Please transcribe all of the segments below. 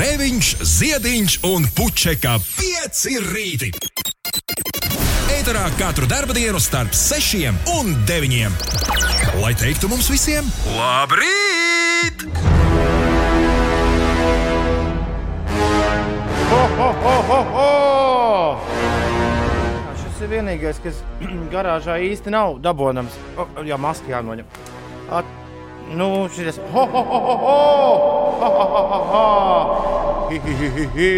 Grēviņš, Ziediņš un Puķeka 5 rīti. Eterā katru dienu starp 6 un 9. Lai teiktu mums visiem, labrīt! Ho, ho, ho, ho, ho! Šis ir vienīgais, kas garāžā īsti nav dabonams. O, jā, maska jānoņem. At, nu, šis ir. Ho, ho, ho, ho, ho! Ha, ha, ha, ha! Hi, hi, hi, hi.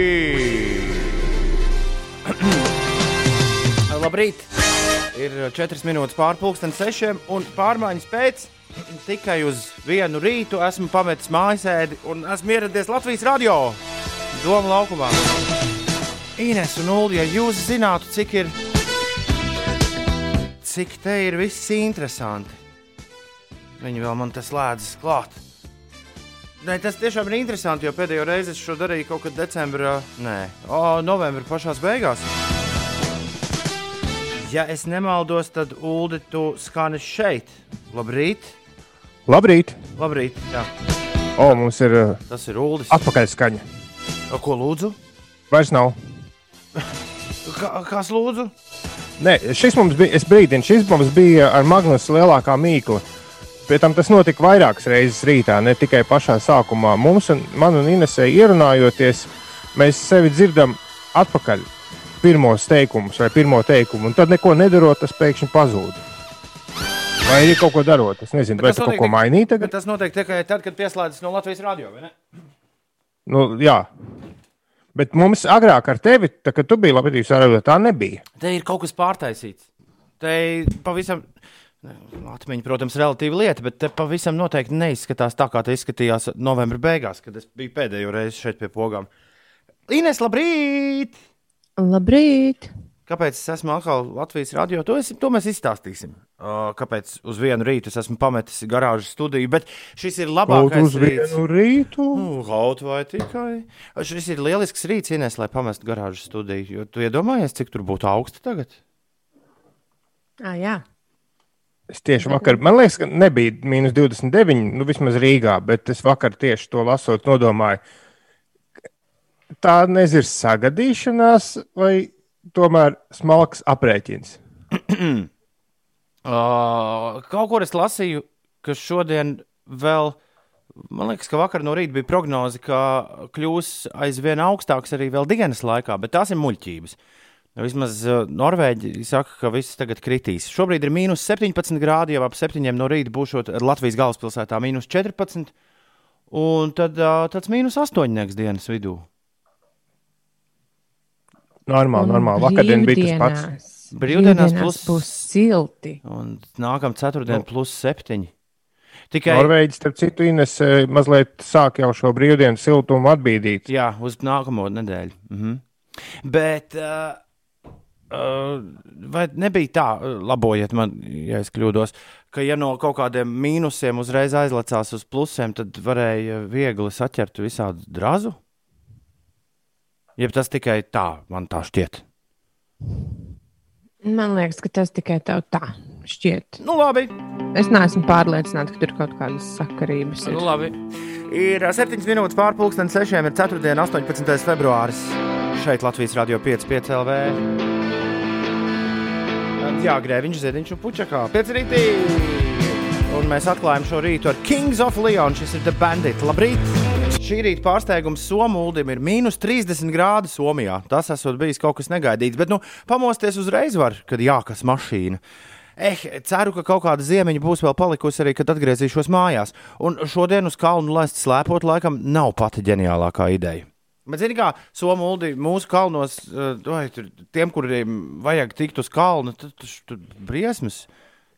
Labrīt! Ir 4 minūtes pārpusdienas, 6 un pārmaiņas pēc. Tikai uz vienu rītu esmu pametis mājasēdi un esmu ieradies Latvijas radio Doma laukumā. Ines un Ulu, ja jūs zinātu, cik ir, cik te ir viss interesanti, viņi vēl man tas slēdzas klāt. Nē, tas tiešām ir interesanti, jo pēdējo reizi es šo darīju kaut kad decembrī, nē, o, novembrī pašās beigās. Ja es nemaldos, tad Ulu, tu skani šeit. Labrīt! Labrīt! Labrīt! Jā. O, mums ir uh, Tas ir Ulas. atpakaļskaņa. Ko lūdzu? Vairs nav. Kā, kas lūdzu? Nē, šis mums bija, es brīdinu, šis mums bija ar Magnusa lielākā mīkla. Pēc tam tas notika vairākas reizes rītā, ne tikai pašā sākumā. Mums, un, man un Inesē ierunājoties, mēs sevi dzirdam atpakaļ pirmos teikumus vai pirmo teikumu, un tad neko nedarot, tas pēkšņi pazūd. Vai arī kaut ko darot? Es nezinu, Bet vai tas kaut ko mainīji Bet tagad? tas notiek tikai tad, kad pieslēdzas no Latvijas radio. vai ne? Nu, jā. Bet mums agrāk ar tevi, tā, kad tu biji Latvijas radio, tā nebija. Te ir kaut kas pārtaisīts. Te pavisam, atmiņa, protams, relatīva lieta, bet te pavisam noteikti neizskatās tā, kā tas izskatījās novembra beigās, kad es biju pēdējo reizi šeit pie pogām. Ines, labrīt! Labrīt! Kāpēc es esmu atkal Latvijas radio? To, es, to mēs izstāstīsim. Uh, kāpēc uz vienu rītu es esmu pametis garāžas studiju, bet šis ir Kaut labākais uz vienu rītu. Nu, Kaut vai tikai. Šis ir lielisks rīts, Ines, lai pamestu garāžas studiju. Jo tu iedomājies, cik tur būtu augsti tagad? Ah, jā, Es tieši vakar, man liekas, ka nebija mīnus 29, nu vismaz Rīgā, bet es vakar tieši to lasot, nodomāju, tā nezinu, sagadīšanās vai tomēr smalks aprēķins. Uh, kaut kur es lasīju, ka šodien vēl, man liekas, ka vakar no rīta bija prognoze, ka kļūs aizvien augstāks arī vēl dienas laikā, bet tās ir muļķības. Nu, Vismaz uh, Norvēģi saka, ka viss tagad kritīs. Šobrīd ir mīnus 17 grādi, jau ap 7 no rīta būšot Latvijas galvaspilsētā mīnus 14, un tad uh, tāds mīnus 8 dienas vidū. Normāli, normāli. Vakardien bija tas pats. Brīvdienās plus- būs silti. Un nākamā ceturtdiena Nu. plus 7. Tikai Norvēģis, starp citu, Ines eh, mazliet sāk jau šo brīvdienu siltumu atbīdīt. Jā, uz nākamo nedēļu. Mhm. Bet, uh, vai nebija tā, labojiet man, ja es kļūdos, ka ja no kaut kādiem mīnusiem uzreiz aizlecās uz plusiem, tad varēja viegli saķert visādu drazu? Jeb tas tikai tā, man tā šķiet. Man liekas, ka tas tikai tev tā šķiet. Nu, labi. Es neesmu pārliecināta, ka tur kaut kādas sakarības ir. Nu, labi. Ir 7 minūtes pārpusdienas, 6. ir 4. 18. februāris. Šeit Latvijas Rādio 5,5 LV. Jā, grēviņš, ziediņš un puķakā. 5 rītī! Un mēs atklājam šo rītu ar Kings of Leon. Šis ir The Bandit. Labrīt! Šī rīta pārsteigums Somūlim ir mīnus 30 grādi Somijā. Tas esot bijis kaut kas negaidīts, bet nu, pamosties uzreiz var, kad jākas mašīna. Eh, ceru, ka kaut kāda ziemiņa būs vēl palikusi arī, kad atgriezīšos mājās. Un šodien uz kalnu lēst slēpot, laikam, nav pati ģeniālākā ideja. Bet, zini, kā Somūlī mūsu kalnos, eh, vai, tur, tiem, kuriem vajag tikt uz kalnu, tad tur tur briesmas.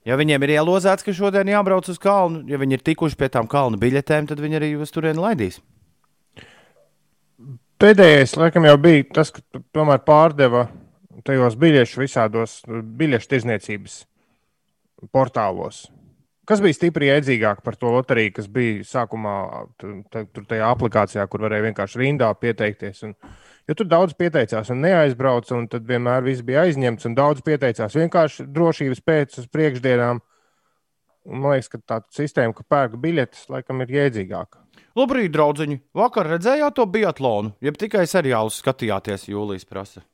Ja viņiem ir ielozēts, ka šodien jābrauc uz kalnu, ja viņi ir tikuši pie tām kalnu biļetēm, tad viņi arī uz turieni laidīs. Pēdējais, laikam, jau bija tas, ka tu tomēr pārdeva tajos biļešu visādos biļešu tirzniecības portālos. Kas bija stipri iedzīgāk par to loteriju, kas bija sākumā tur tajā aplikācijā, kur varēja vienkārši rindā pieteikties? Un, jo tur daudz pieteicās un neaizbrauca, un tad vienmēr viss bija aizņemts, un daudz pieteicās vienkārši drošības pēc uz priekšdienām. Un Man liekas, ka tā sistēma, ka pērk biļetes, laikam ir iedzīgāka. Labrīt, draugiņi! Vakar redzējāt to biatlonu, jeb tikai seriālus skatījāties, Jūlijas prasa.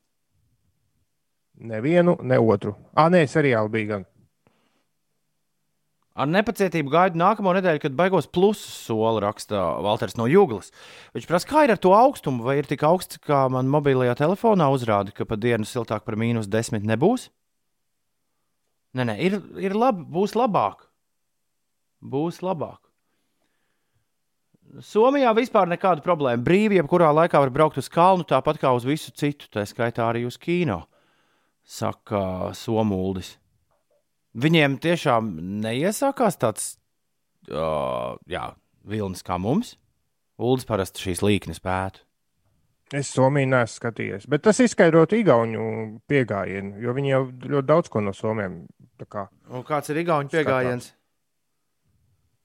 Nevienu, ne otru. Ah, nē, seriāli bija gan. Ar nepacietību gaidu nākamo nedēļu, kad beigos plusu soli raksta Valters no Jūglas. Viņš prasa, kā ir ar to augstumu, vai ir tik augsts, kā man mobilajā telefonā uzrāda, ka pa dienu siltāk par mīnus desmit nebūs? Nē, nē, ir, ir labi, būs labāk. Būs labāk. Somijā vispār nekāda problēma. Brīvi, jebkurā laikā var braukt uz kalnu, tāpat kā uz visu citu, tā skaitā arī uz kino, saka Somuldis. Viņiem tiešām neiesākās tāds uh, jā, vilnis kā mums. Uldis parasti šīs līknes pētu. Es Somiju neesmu skatījies, bet tas izskaidrot Igaunu pieejamību, jo viņi jau ļoti daudz ko no Somiem. Kā, Un kāds ir Igaunijas pieejams?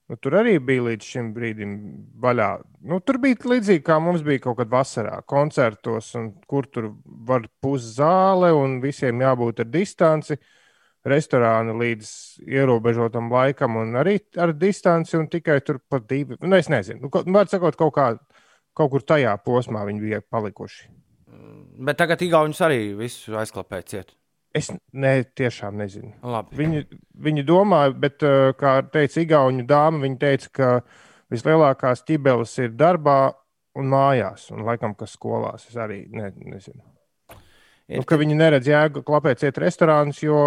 nu, tur arī bija līdz šim brīdim vaļā. Nu, tur bija līdzīgi kā mums bija kaut kad vasarā, koncertos, un kur tur var puszāle un visiem jābūt ar distanci. Restorāna līdz ierobežotam laikam, un arī ar distanci, un tikai tur pat divi. Nu, es nezinu, nu, kaut- var sakot, kaut, kā, kaut kur tajā posmā viņi bija palikuši. Bet tagad Igaunijas arī visu aizklāpēja ciet. Es ne, tiešām nezinu. Labi. Viņi, viņi domāja, bet, uh, kā teica Igaunijas dāma, viņa teica, ka vislielākās ķibeles ir darbā un mājās, un laikam, kas skolās. Es arī ne, nezinu. Ir Nu, ka viņi neredz jēgu klapēt ciet restorānus, jo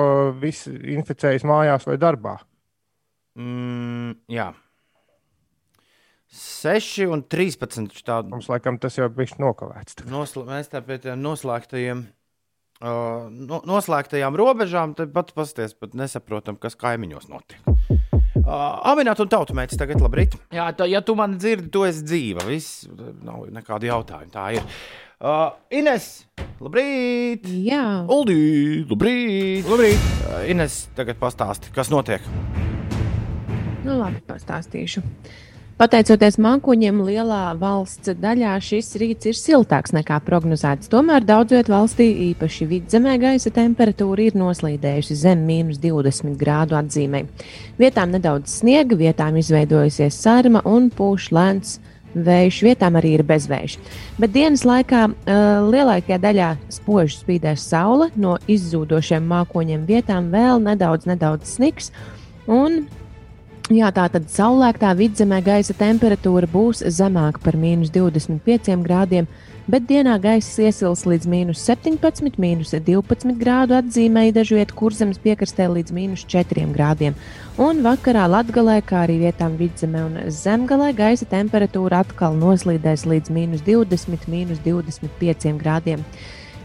viss inficējas mājās vai darbā. Mm, jā. 6 un 13. Tādu Mums laikam tas jau bija nokavēts. nosl mēs tā pie tiem noslēgtajiem. Uh, no, noslēgtajām robežām, tad pat pasties, pat nesaprotam, kas kaimiņos notiek. Uh, Aminēt, un tautsmēķis tagad labrīt. Jā, tā, ja tu mani dzirdi, tu esi dzīva. Viss nav nekādu jautājumu. Tā ir. Uh, Ines, labrīt! Jā, Uldī, labrīt! labrīt. Uh, Ines, tagad pastāsti, kas notiek. nu labi, pastāstīšu. Pateicoties mākoņiem, lielā valsts daļā šis rīts ir siltāks nekā prognozēts. Tomēr daudz vietā valstī, īpaši vidzemē, gaisa temperatūra ir noslīdējusi zem mīnus 20 grādu atzīmē. Vietām nedaudz sniega, vietām izveidojusies sarma un pūš lēns vējš, vietām arī ir bezvējš. Bet dienas laikā uh, lielākajā daļā spoži spīdēs saule, no izzūdošiem mākoņiem vietām vēl nedaudz, nedaudz sniks. Un Jā, tā tad saulēktā vidzemē gaisa temperatūra būs zemāka par mīnus 25 grādiem, bet dienā gaisa iesils līdz mīnus 17, mīnus 12 grādu atzīmēja dažviet kurzemes piekrastē līdz mīnus 4 grādiem. Un vakarā Latgalē, kā arī vietām vidzemē un zemgalē, gaisa temperatūra atkal noslīdēs līdz mīnus 20, mīnus 25 grādiem.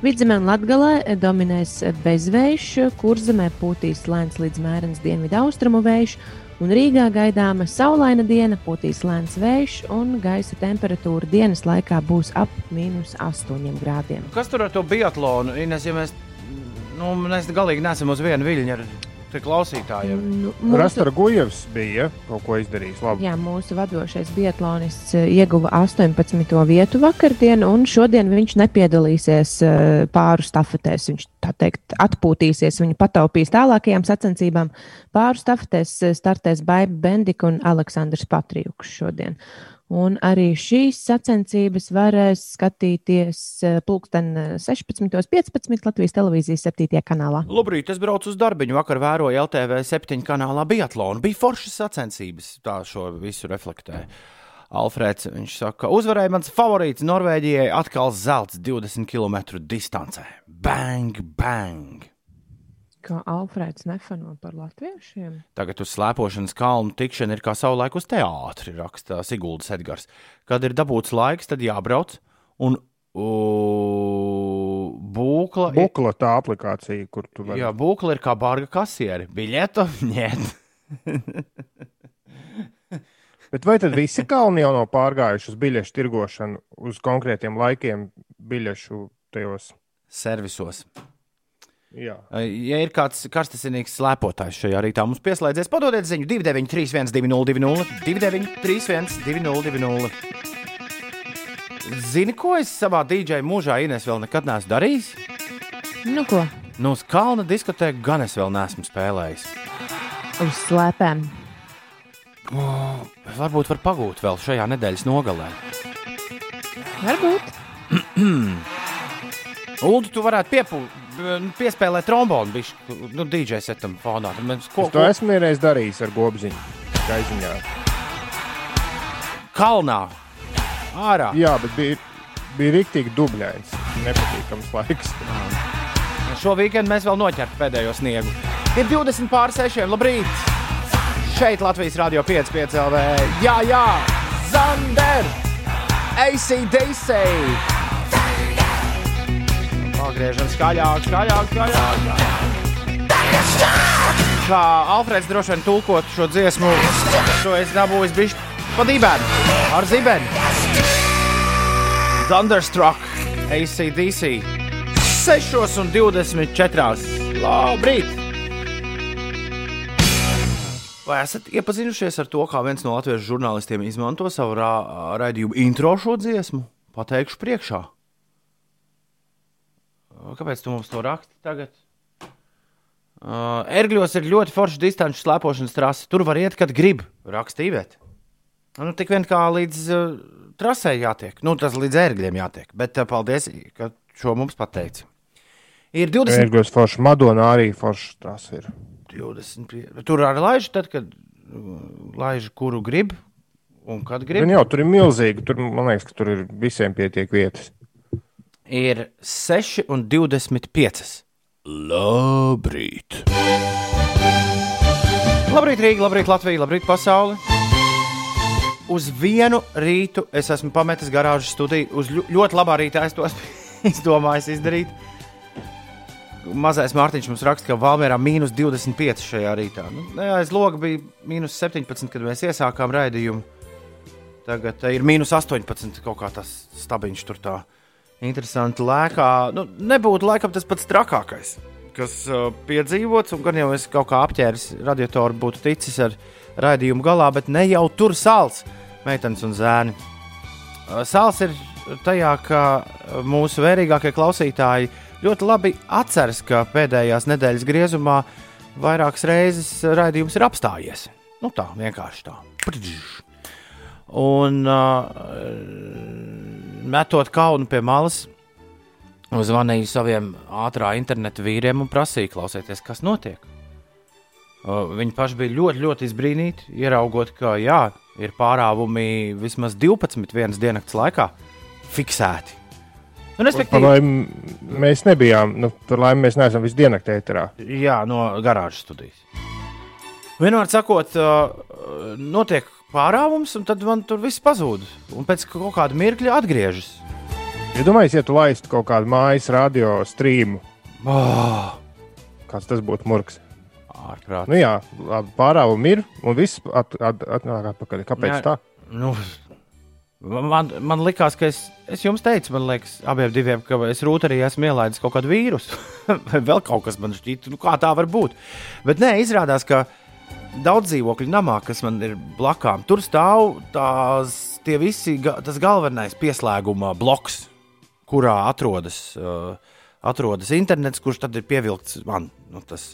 Vidzemē un Latvijā dominēs bezvējš, kur zemē pūtīs lēns līdz mērens dienvidu austrumu vējš, un Rīgā gaidāma saulaina diena, pūtīs lēns vējš, un gaisa temperatūra dienas laikā būs ap mīnus 8 grādiem. Kas tur ar to biatlonu? Ines, ja mēs, nu, mēs galīgi nesam uz vienu viļņu ar te klausītājiem. Nu, Rastura Gujevs bija ja, kaut ko izdarījis labi. Jā, mūsu vadošais biatlonists eh, ieguva 18. vietu vakardien, un šodien viņš nepiedalīsies eh, pāru stafetēs. Viņš tā teikt atpūtīsies, viņu pataupīs tālākajām sacensībām. Pāru stafetēs eh, startēs Baiba Bendika un Aleksandrs Patrijuks šodien. Un arī šīs sacensības varēs skatīties eh, pulksten 16.15 Latvijas televīzijas 7. kanālā. Labrīt, es braucu uz darbu. Vakar vēroju LTV septiņu kanālā biatlonu. Bija foršas sacensības, tā šo visu reflektē. Alfrēds viņš saka, uzvarēja mans favorīts Norvēģijai atkal zelts 20 km distancē. Bang, bang! Kā Alfrēds nefano par latviešiem? Tagad uz slēpošanas kalnu tikšana ir kā savulaik uz teātri, raksta Siguldas Edgars. Kad ir dabūts laiks, tad jābrauc. Un uh, būkla, ir, Bukla tā aplikācija, kur tu vari. jā, būkla ir kā barga kasieri. Biļetu ņemt. Bet vai tad visi kalni jau nav pārgājuši uz biļešu tirgošanu uz konkrētiem laikiem, biļešu tajos? Servisos. Jā. Ja ir kāds karstasinīgs slēpotājs šajā rītā, mums pieslēdzies, padodiet ziņu 293, 202, 293, 202. Zini, ko es savā dīdžeja mūžā Ines vēl nekad neesmu darījis? Nu ko, Nu, uz kalna diskotēku gan es vēl neesmu spēlējis. uz slēpēm. Varbūt var pagūt vēl šajā nedēļas nogalē. Varbūt. Ulu, tu varētu piepū- piespēlēt trombonu, bišķi, nu, DJ setam fonā. Mēs, ko, Es to ko, esmu vienreiz darījis ar gobziņu. Gaiziņā. kalnā, ārā. Jā, bet bija, bija rīktīgi dubļains. Nepatīkams laiks. Šo weekendu mēs vēl noķertu pēdējo sniegu. Ir 20 pār 6. Labrīt! Šeit Latvijas Rādio 5,5 LV. Jā, jā! Zander! ACDC! Pagriežam skaļāk, skaļāk, skaļāk! Kā Alfreds droši vien tulkot šo dziesmu, to es dabūju bišķi pa dibēnu ar zibeni. Thunderstruck ACDC 6 un 24. Labrīt! Vai esat iepazinušies ar to, kā viens no latviešu žurnālistiem izmanto savu raidījumu intro šo dziesmu? Pateikšu priekšā. Kāpēc tu mums to raksti tagad? Uh, Ergļos ir ļoti forša distanču slēpošanas trase. Tur var iet, kad grib. Rakstīvēt. Nu, tik vien kā līdz uh, trasē jātiek. Nu, tas līdz ērgļiem jātiek. Bet uh, paldies, ka šo mums pateici. Ir 20. Ērgļos forši Madona arī forši tas ir. 20. Tur arī laiž, tad, kad uh, laiž, kuru grib un kad grib. Gan jau tur ir milzīgi. Tur, man liekas, ka tur ir visiem pietiek vietas. Ir 6 un 25. Labrīt! Labrīt, Rīga, labrīt, Latvija, labrīt, pasaule! Uz vienu rītu es esmu pametis garāžas studiju. Uz ļoti labā rītā es to esmu izdomājis izdarīt. Mazais Mārtiņš mums raksta, ka Valmērā mīnus 25 šajā rītā. Nu, aiz loga bija mīnus 17, kad mēs iesākām raidījumu. Tagad eh, ir mīnus 18, kaut kā tas stabiņš tur tā interesanti lēkā. Nu, nebūtu laikam tas pats trakākais, kas uh, piedzīvots, un gan jau es kaut kā apķēris radiatoru, būtu ticis ar raidījumu galā, bet ne jau tur sāls, meitenes un zēni. Uh, Sāls ir tajā, ka uh, mūsu vērīgākie klausītāji ļoti labi atceras, ka pēdējās nedēļas griezumā vairākas reizes raidījums ir apstājies. Nu tā, vienkārši tā. Pridž. Un uh, metot kaunu pie malas, zvanīju saviem ātrā interneta vīriem un prasīju, klausieties, kas notiek. Uh, viņi paši bija ļoti, ļoti izbrīnīti, ieraugot, ka jā, ir pārāvumi vismaz 12 vienas dienas laikā fiksēti. Nu, respektīvi, laimi mēs nebijām, nu, par laimi mēs neesam visu dienu ēterā. Jā, no garāžas studijas. Vienmēr sakot, uh, notiek pārāvums, un tad man tur viss pazūd. Un pēc kaut kāda mirkļa atgriežas. Ja domājat, ja tu laistu kaut kādu mājas radio streamu, Oh, kāds tas būtu murgs. ārprāt. Nu jā, pārāvumi ir un viss at, at, atnāk atpakaļ. Kāpēc Jā. tā? Nu, man, man likās, ka es, es jums teicu, man liekas, abiem diviem, ka es rūtī esmu ielaidis kaut kādu vīrusu. Vēl kaut kas man šķiet, nu, kā tā var būt. Bet nē, izrādās, ka daudz dzīvokļu namā, kas man ir blakām, tur stāv tās, tie visi, tas galvenais pieslēguma bloks, kurā atrodas, uh, atrodas internets, kurš tad ir pievilkts man, nu, tas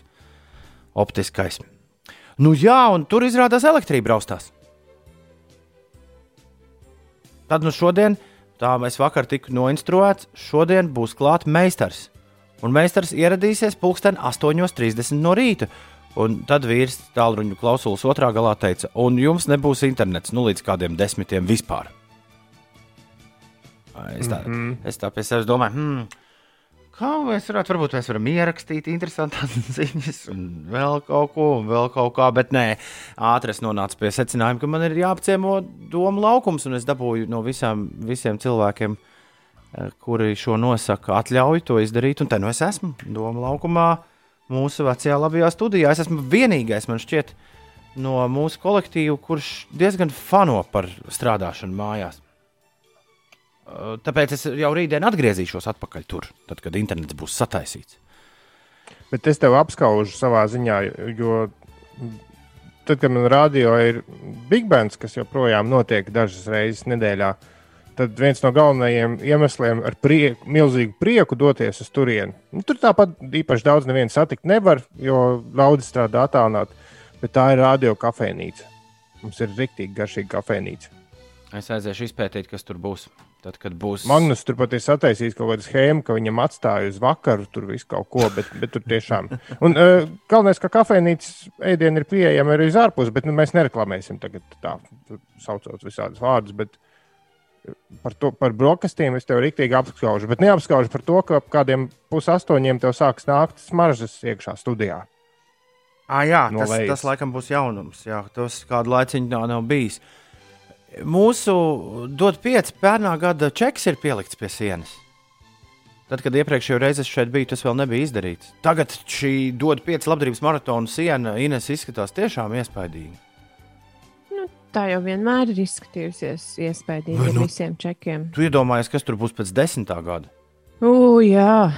optiskais. Nu jā, un tur izrādās elektrība raustās. Tad nu šodien, tā mēs vakar tikām noinstruēts, šodien būs klāts meistars. Un meistars ieradīsies pulksten 8.30 no rīta. Un tad vīrs tālruņa klausulas otrā galā teica, un jums nebūs internets nu, līdz kādiem desmitiem vispār. Es tā, mm -hmm. es tā pie sevis domāju, hmm, kā mēs varētu, varbūt mēs varam ierakstīt interesantas ziņas, un vēl kaut ko, un vēl kaut kā, bet nē, ātri es nonācu pie secinājuma, ka man ir jāapciemo domu laukums, un es dabūju no visām, visiem cilvēkiem, eh, kuri šo nosaka, atļauju to izdarīt, un te nu es esmu domu laukumā. Mūsu vecajā labajā studijā es esmu vienīgais, man šķiet, no mūsu kolektīva, kurš diezgan fano par strādāšanu mājās. Uh, Tāpēc es jau rītdien atgriezīšos atpakaļ tur, tad, kad internets būs sataisīts. Bet es tev apskaužu savā ziņā, jo tad, kad man radio ir Big Bands, kas joprojām notiek dažas reizes nedēļā, tad viens no galvenajiem iemesliem ar prieku, milzīgu prieku doties uz turieni. Nu, tur tāpat īpaši daudz nevienu satikt nevar, jo daudz strādā attālināti, bet tā ir radio kafejnīca. Mums ir rīktīgi garšīga kafejnīca. Es aiziešu izpētīt, kas tur būs. Tad, kad būs Magnus tur pat ir sataisījis kaut kādu schēmu, ka viņam atstāja uz vakaru tur visu kaut ko, bet, bet tur tiešām. Un uh, galvenais, ka kafejnīcas ēdiena ir pieejama arī uz ārpusi, bet nu, mēs nereklamēsim tagad tā, saucot visādus vārdus. Bet par, to, par brokastīm es tev rīktīgi apskaužu, bet neapskaužu par to, ka ap kādiem pusastoņiem tev sāks nākt smaržas iekšā studijā. Ah, jā, No tas, lejas. tas laikam būs jaunums. Jā, tas kādu laiciņu nav, nav bijis. Mūsu dot pieci pērnā gada čeks ir pielikts pie sienas. Tad, kad iepriekšējā reizē es šeit biju, tas vēl nebija izdarīts. Tagad šī dod pieci labdarības maratona siena Ines izskatās tiešām iespaidīgi. Tā jau vienmēr ir izskatījusies iespaidīgi Vai ar nu- visiem čekiem. Tu iedomājies, kas tur būs pēc desmitā gada? U, jā,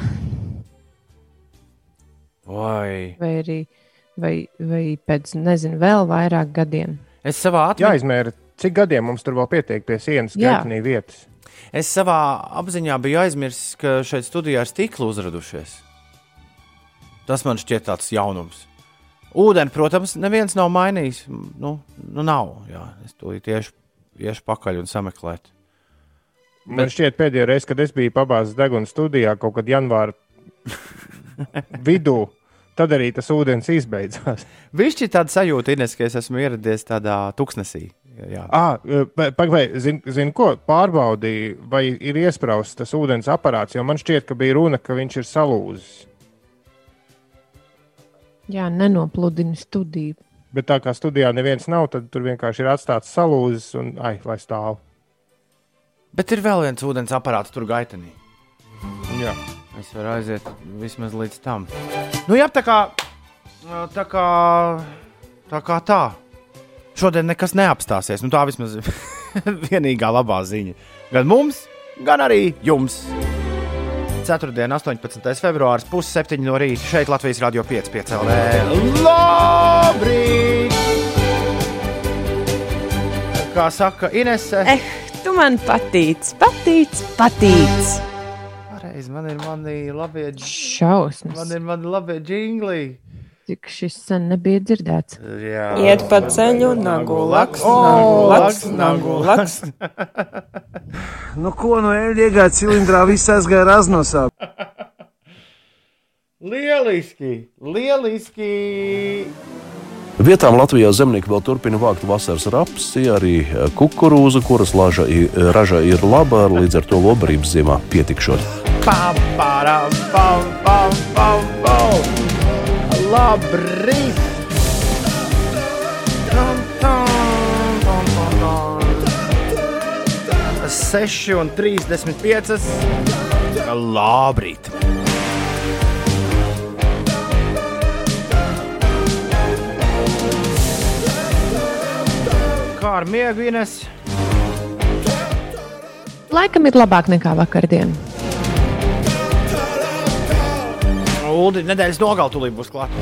Vai vai arī vai, vai pēc, nezinu, vēl vairāk gadiem. es savā atmiņā, Jāizmēra, cik gadiem mums tur vēl pietiek pie sienas Jā. gaitenī vietas. es savā apziņā biju aizmirsis, ka šeit studijā ir stikli uzradušies. Tas man šķiet tāds jaunums. Ūdeni, protams, neviens nav mainījis. Nu, nu nav. Jā. Es to tieši iešu pakaļ un sameklētu. Man šķiet, pēdējā reize, kad es biju pabāzes deguna studijā, kaut kad janvāra vidū, tad arī tas ūdens izbeidzās. Viņš ir tāds sajūta, Ines, ka es esmu ieradies tādā tuksnesī. Jā. Ah, Pagaidām, zinu, zin, ko pārbaudīju, vai ir iesprāstīts tas ūdens aparāts, jo man šķiet, ka bija runa, ka viņš ir salūzis. Jā, nenopludina studiju. Bet tā kā studijā neviens nav, tad tur vienkārši ir atstāts salūzis un ai, lai stāv. Bet ir vēl viens ūdens aparāts tur gaitenī. Jā. Es varu aiziet vismaz līdz tam. Nu, jā, tā kā tā. Kā, tā, kā tā. Šodien nekas neapstāsies. Nu, tā vismaz ir vienīgā labā ziņa. Gan mums, gan arī jums. Ceturtdien, 18. februāris, pusseptiņi no rīta šeit Latvijas Rādio 5. LV. Labrīt! Kā saka Inese, Eh, tu man patīc, patīc, patīc. pareizi, man ir mani labie, dž- Šausmas. man ir mani labie džingli. Cik šis sen nebija dzirdēts. Jā. Iet pa ceļu, nagu laks, nagu laks, nagu laks. Nu, ko no eļļa iegāja cilindrā, viss aizgāja raznosā. Lieliski! Lieliski! Vietām Latvijā zemnieki vēl turpina vākt vasaras rapsi, arī eh, kukurūzu, kuras laža, raža ir laba, līdz ar to lobarības ziemā pietikšot. Pam, param, pam, pam, pam, pam! Labrīt! Tam, tam, tam, tam, tam. 6 un 35. Labrīt! Kā ar miegu Ines? Laikam ir labāk nekā vakardien. Ulu nedēļas nogalē tūlīt būs klāta.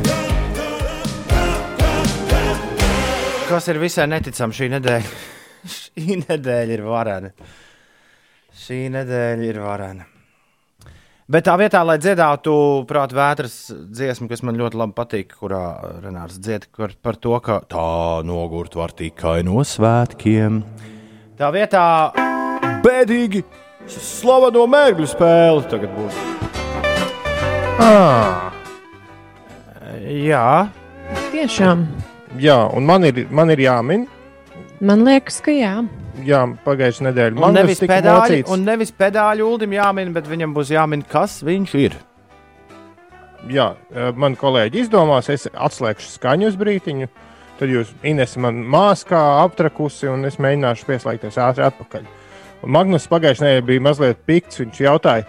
Kas ir visai neticami šī nedēļa? šī nedēļa ir varena. Šī nedēļa ir varena. Bet tā vietā, lai dziedātu prāta vētras dziesmu, kas man ļoti labi patīk, kurā Renārs dzied par to, ka tā nogurt var tikai no svētkiem. Tā vietā bēdīgi slaveno mērgļu spēli tagad būs. Ah, Jā, Tiešām, jā, un man ir, man ir jāmin, man liekas, ka jā. jā, pagājušā nedēļa un man nevis, tika pedāļi, un nevis pedāļu uldim jāmin, bet viņam būs jāmin, kas viņš ir. Jā, eh, man kolēģi izdomās, es atslēgšu skaņu uz brītiņu. Tad jūs Ines man māskā aptrakusi, un es mēģināšu pieslēgties ātri atpakaļ. Un Magnus pagājušajā nedēļā bija mazliet pikts. Viņš jautāja,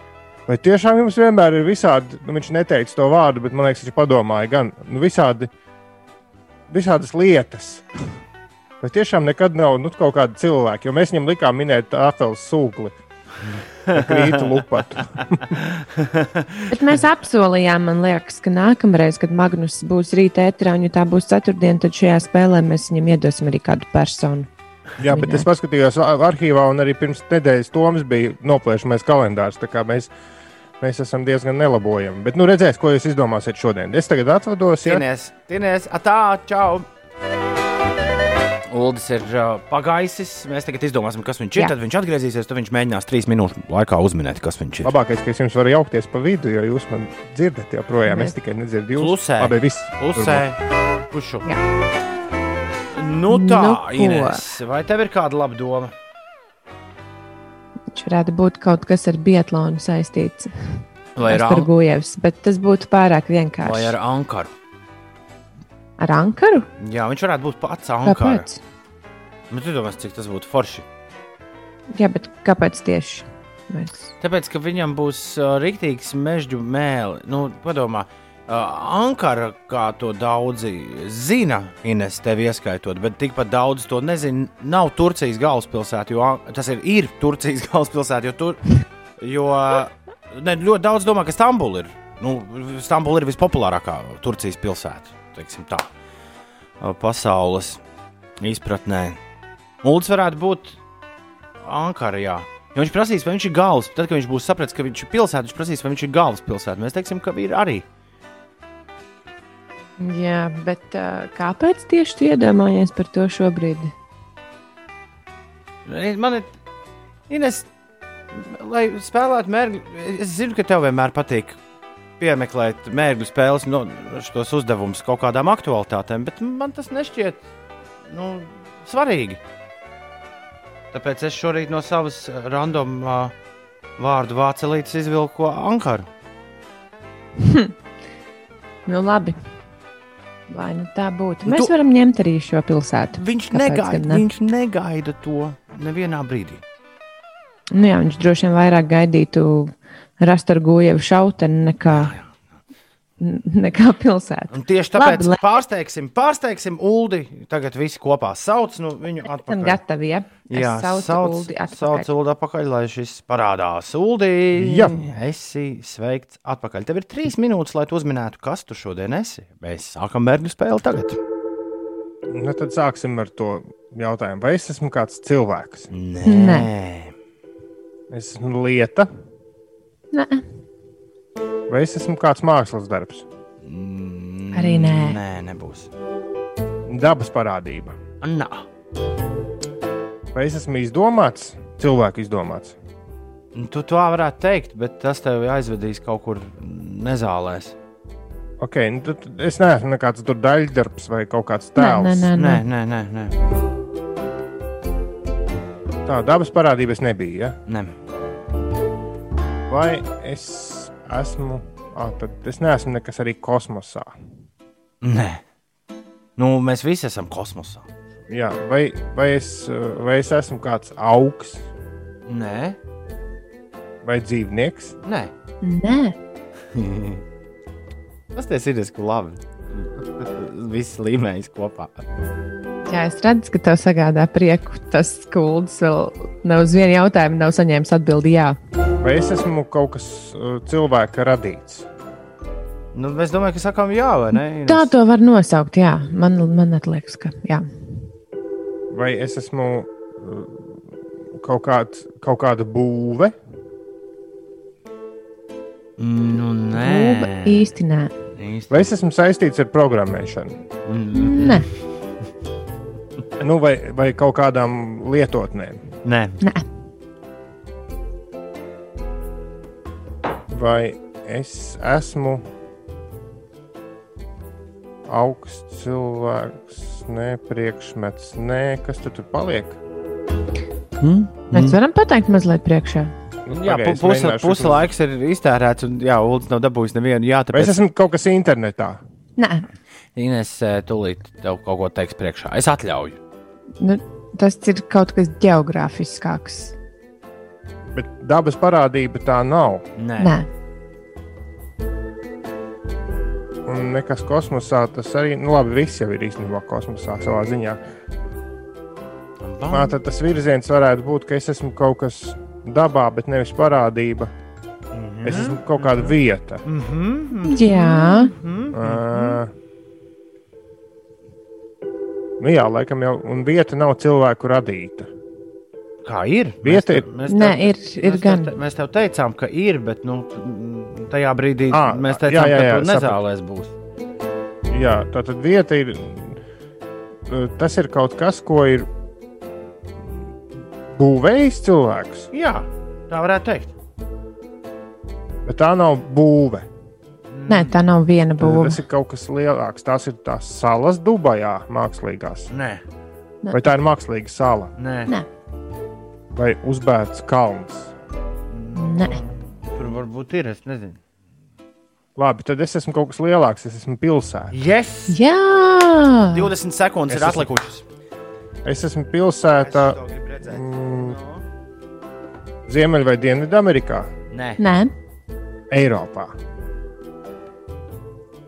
vai tiešām jums vienmēr ir visādi, nu, viņš neteica to vārdu, bet man liekas, viņš padomāja gan nu, visādi, visādas lietas. Vai tiešām nekad nav nu, kaut kāda cilvēka, jo mēs viņam likām minēt apelsīnu sūkli. Krītu lupatu. Bet mēs apsolījām, man liekas, ka nākamreiz, kad Magnus būs rīta ētrā, un ja tā būs ceturtdiena, tad šajā spēlē mēs viņam iedosim arī kādu personu. Jā, bet es paskatījos ar- arhīvā, un arī pirms nedēļas Toms bija noplēšamais kalendārs. Mēs, mēs esam diezgan nelabojami. Bet, nu, redzēs, ko jūs izdomāsiet šodien. Es tagad atvados. Ja? Tinies, tinies, atā, čau! Uldis ir uh, pagājis. Mēs tagad izdomāsim, kas viņš ir. Jā. Tad viņš atgriezīsies. Tad viņš mēģinās trīs minūšu laikā uzminēt, kas viņš ir. Labākais, ka es jums varu jaukties pa vidu, jo jūs man dzirdat joprojām. Es tikai nedzirdu jūs. Klusē. Labi, viss. Pusē, pušu. Jā. Nu tā, Nu ko? Ines, vai tev ir kāda laba doma? Viņš varētu būt kaut kas ar biatlonu saistīts. Vai ar, ar an Gujevs, bet tas būtu pārāk vienkārši. vai ar Ankaru? ar Ankaru? Jā, viņš varētu būt pats Ankara. Kāpēc? Bet tu domā, cik tas būtu forši? Jā, bet kāpēc tieši? Mēs... Tāpēc, ka viņam būs uh, rīktīgs mežģu mēlī. Nu, padomā, uh, Ankara, kā to daudzi zina, Ines, tevi ieskaitot, bet tikpat daudz to nezina. Nav Turcijas galvaspilsēta, jo tas ir, ir Turcijas galvaspilsēta, jo tur. Jo ne, ļoti daudz domā, ka Stambula ir. Nu, Stambula ir vispopulārākā Turcijas pilsēta. teiksim Tā, Uh, pasaules izpratnē. Uldis varētu būt Ankara. Jā. Jo viņš prasīs, vai viņš ir galvas. Tad, kad viņš būs sapratis, ka viņš ir pilsēta, viņš prasīs, vai viņš ir galvaspilsēta. Mēs teiksim, ka ir arī. Jā, bet kāpēc tieši tu iedomājies par to šobrīd? Man ir. Ines, lai spēlētu mērķi, es zinu, ka tev vienmēr patīk piemeklēt mērķu spēles, no šos uzdevumus kaut kādām aktualitātēm, bet man tas nešķiet nu, svarīgi. Tāpēc es šorīt no savas random uh, vārdu vācelītes izvilku Ankaru. Nu, labi. Vai nu tā būtu? Nu, Mēs tu- varam ņemt arī šo pilsētu. Viņš Kāpēc negaida, ne? viņš negaida to nevienā brīdī. Nu, jā, viņš droši vien vairāk gaidītu rast ar guļu šauteni nekā, nekā pilsētu. Un tieši tāpēc Labi, pārsteigsim, pārsteigsim Uldi. Tagad visi kopā sauc nu, viņu atpakaļ. gatavi, ja? Jā, sauc, atpakaļ. sauc Uldi atpakaļ, lai šis parādās. Uldi, Jā. esi sveikts atpakaļ. Tev ir trīs minūtes, lai tu uzminētu, kas tu šodien esi. Mēs sākam bērnu spēli tagad. Nu, tad sāksim ar to jautājumu. Vai es esmu kāds cilvēks? Nē. Es esmu lieta, Nē, vai es esmu kāds mākslas darbs? arī nē. Nē, nebūs. Dabas parādība. Nā. Vai es esmu izdomāts? Cilvēku izdomāts. Tu to varētu teikt, bet tas tev aizvedīs kaut kur nezālēs. Ok, nu, tad es neesmu nekāds tur daļdarbs vai kaut kāds Nē, tēls. nē, nē, Nē, nē. nē, nē. Tā dabas parādība es nebiju. Ja? nē. Vai es esmu. Ah, tad es neesmu nekas arī kosmosā. nē. Nu, mēs visi esam kosmosā. Jā, vai, vai, es, vai es esmu kāds augs Nē, vai dzīvnieks? nē. nē. Tas tas ir diezgan labi. Viss līmenis kopā. Jā, es redzu, ka tev sagādā prieku. Tas skulds vēl nav uz vienu jautājumu, nav saņēmis atbildi jā. Vai es esmu kaut kas uh, cilvēka radīts? Nu, es domāju, ka sakām jā, vai ne? Tā to var nosaukt, jā. Man, man liekas, ka jā. Vai es esmu uh, kaut, kāds, kaut kāda būve? Nu, nē. īsti nē. Īsti. Vai es esmu saistīts ar programmēšanu? Mm, Nē, Nu, vai, vai kaut kādām lietotnēm? Nē. nē. Vai es esmu augsts cilvēks, ne priekšmets, nē, kas tu tur paliek? Mm? Mēs varam pateikt mazliet priekšā. Nu, Jā, es puse, puse laiks ir iztērēts, un jā, Ulas nav dabūjis nevienu. Jā, Vai es tāpēc esmu kaut kas internetā? Nē, Ines eh, tūlīt tev kaut ko teiks priekšā. Es atļauju. nu, tas ir kaut kas geogrāfiskāks. Bet dabas parādība tā nav. Nē. Nē, Un nekas kosmosā tas arī, nu labi, viss jau ir īstenībā kosmosā savā ziņā. Nā, tad tas virziens varētu būt, ka es esmu kaut kas dabā, bet nevis parādība. Mhm. Es esmu kaut kāda vieta. Mhm. jā, Mhm. Uh, nu jā, laikam jau, un vieta nav cilvēku radīta. Kā ir? Vieta Mēs ir- te- mēs nē, te- ir, ir mēs gan. Tev, mēs tev teicām, ka ir, bet nu, tajā brīdī Ā, mēs jā, teicām, jā, jā, ka tur nezālēs būs. Jā, tā tad vieta ir uh, tas ir kaut kas, ko ir būvējis cilvēks. Jā, tā varētu teikt. Bet tā nav būve. Nē, tā nav viena būva. Tas ir kaut kas lielāks. Tās ir tās salas Dubajā, mākslīgās. Nē, Vai tā ir mākslīga sala nē. Nē. Vai uzbērts kalns? Nē. tur varbūt ir. Es nezinu. Labi, tad es esmu kaut kas lielāks. Es esmu pilsēta. Yes! Jā, 20 sekundes Es ir esmu- atlikušas. Es esmu pilsēta Es mm, Ziemeļ- vai Dienvidamerikā, Nē, nē, Eiropā,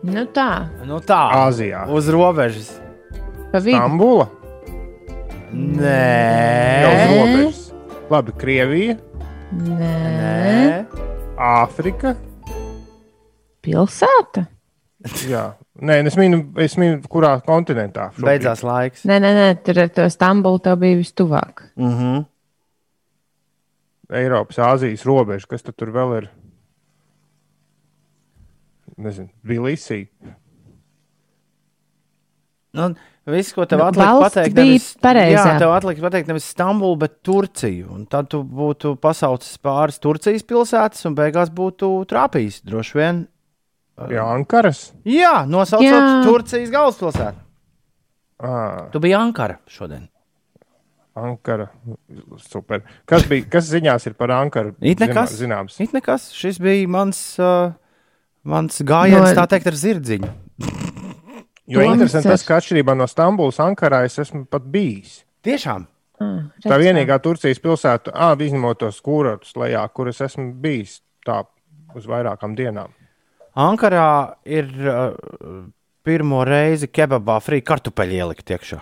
nu tā, nu tā. Āzijā, Uz robežas. pa vidu. Stambula. Jau uz Nē, robežas. Labi, Krievija, Nē, nē. Āfrika. pilsēta. Jā, Nē, es minu, es minu kurā kontinentā. šobrīd. Beidzās laiks. Nē, nē, nē tur ar to Stambulu tev bija vistuvāk. Uh -huh. Eiropas, Āzijas robeža. Kas tad tur vēl ir? Nezinu, Bilisī. Nu, viss, ko tev Nu, atlika pateikt, bija nevis, pareizā. jā, tev atlika pateikt nevis Stambulu, bet Turciju. Un tad tu būtu pasaucis pāris Turcijas pilsētas un beigās būtu trāpījis droši vien. Pie Ankaras. Jā, nosaucot Jā. Turcijas galvaspilsētu. À, Tu biji Ankara šodien. Ankara. Super. Kas, bija, kas ziņās ir par Ankaru? It nekas. Zinā- Zināms. It nekas, šis bija mans, uh, mans gājiens, No- tā teikt, ar zirdziņu. Jo Toms interesanti tas, ir- ka atšķirībā no Stambulas, Ankarā es esmu pat bijis. Tiešām. Tā redz, vienīgā Turcijas pilsēta, ah, izņemot tos kūrotus lejā, kur es esmu bijis tā uz vairākām dienām. Ankarā ir uh, pirmo reizi kebabā frī kartupeļi ielikt iekšā.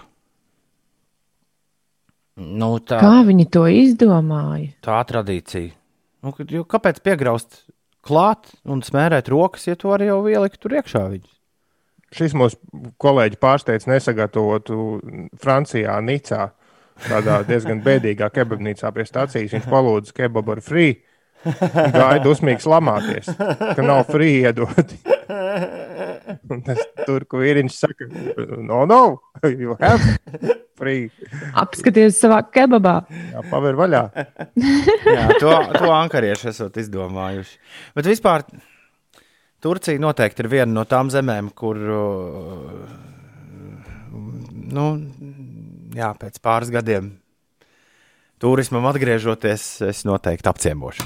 Nu, tā, Kā viņi to izdomāja? tā tradīcija. Nu, kad- jo kāpēc piegraust klāt un smērēt rokas, ja to arī jau ielikt tur iekšā? Viņus? Šis mūsu kolēģis pārsteidz nesagatavotu Francijā, Nicā. Tādā diezgan bēdīgā kebabnīcā pie stācijas. Viņš palūdza kebabu ar frī. Gāja dusmīgs lamāties, ka nav frī iedoti. Un tas turku vīriņš saka, no, no, you have free. Apskaties savā kebabā. Jā, paver vaļā. Jā, to, to ankarieši esat izdomājuši. Bet vispār Turcija noteikti ir viena no tām zemēm, kur uh, nu, jā, pēc pāris gadiem turismam atgriežoties, es noteikti apciemošu.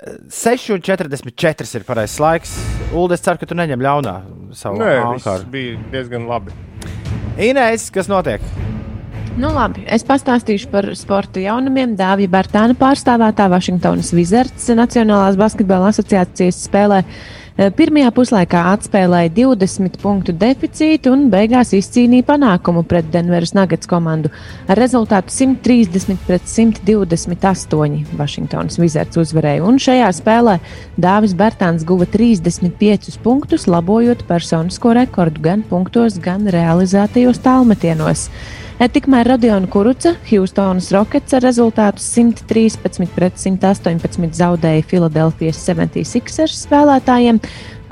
6,44 ir pareizais laiks. Ulu, es ceru, ka tu neņem ļaunā savu Nē, viss ankaru. bija diezgan labi. Inês, kas notiek? Nu, labi, es pastāstīšu par sporta jaunumiem. Dāvija Bērtāna pārstāvētā Vašingtonas Wizards Nacionālās basketbola asociācijas spēlē. Eh, Pirmajā puslaikā atspēlēja 20 punktu deficītu un beigās izcīnīja panākumu pret Denveras Nuggets komandu ar rezultātu 130 pret 128. Vašingtonas Wizards uzvarēja, un šajā spēlē Dāvis Bērtāns guva 35 punktus, labojot personisko rekordu gan punktos, gan realizētajos tālmetienos. Tikmēr Rodiona Kuruca, Houstonas Rockets ar rezultātu 113 pret 118 zaudēja Filadelfijas 76ers spēlētājiem.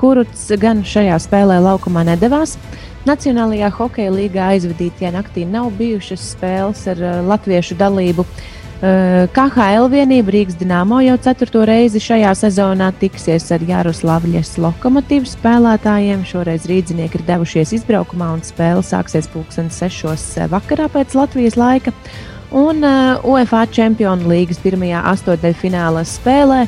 Kuruts gan šajā spēlē laukumā nedavās. Nacionālajā hokeja līgā aizvadītajā naktī nav bijušas spēles ar uh, latviešu dalību. Uh, KHL vienība Rīgas Dienāmo jau ceturto reizi šajā sezonā tiksies ar Jaroslavļas lokomotīvu spēlētājiem. Šoreiz rīznieki ir devušies izbraukumā un spēle sāksies pulksten sešos vakarā pēc Latvijas laika. Un uh, UEFA Čempionu līgas pirmajā astotdaļfināla spēlē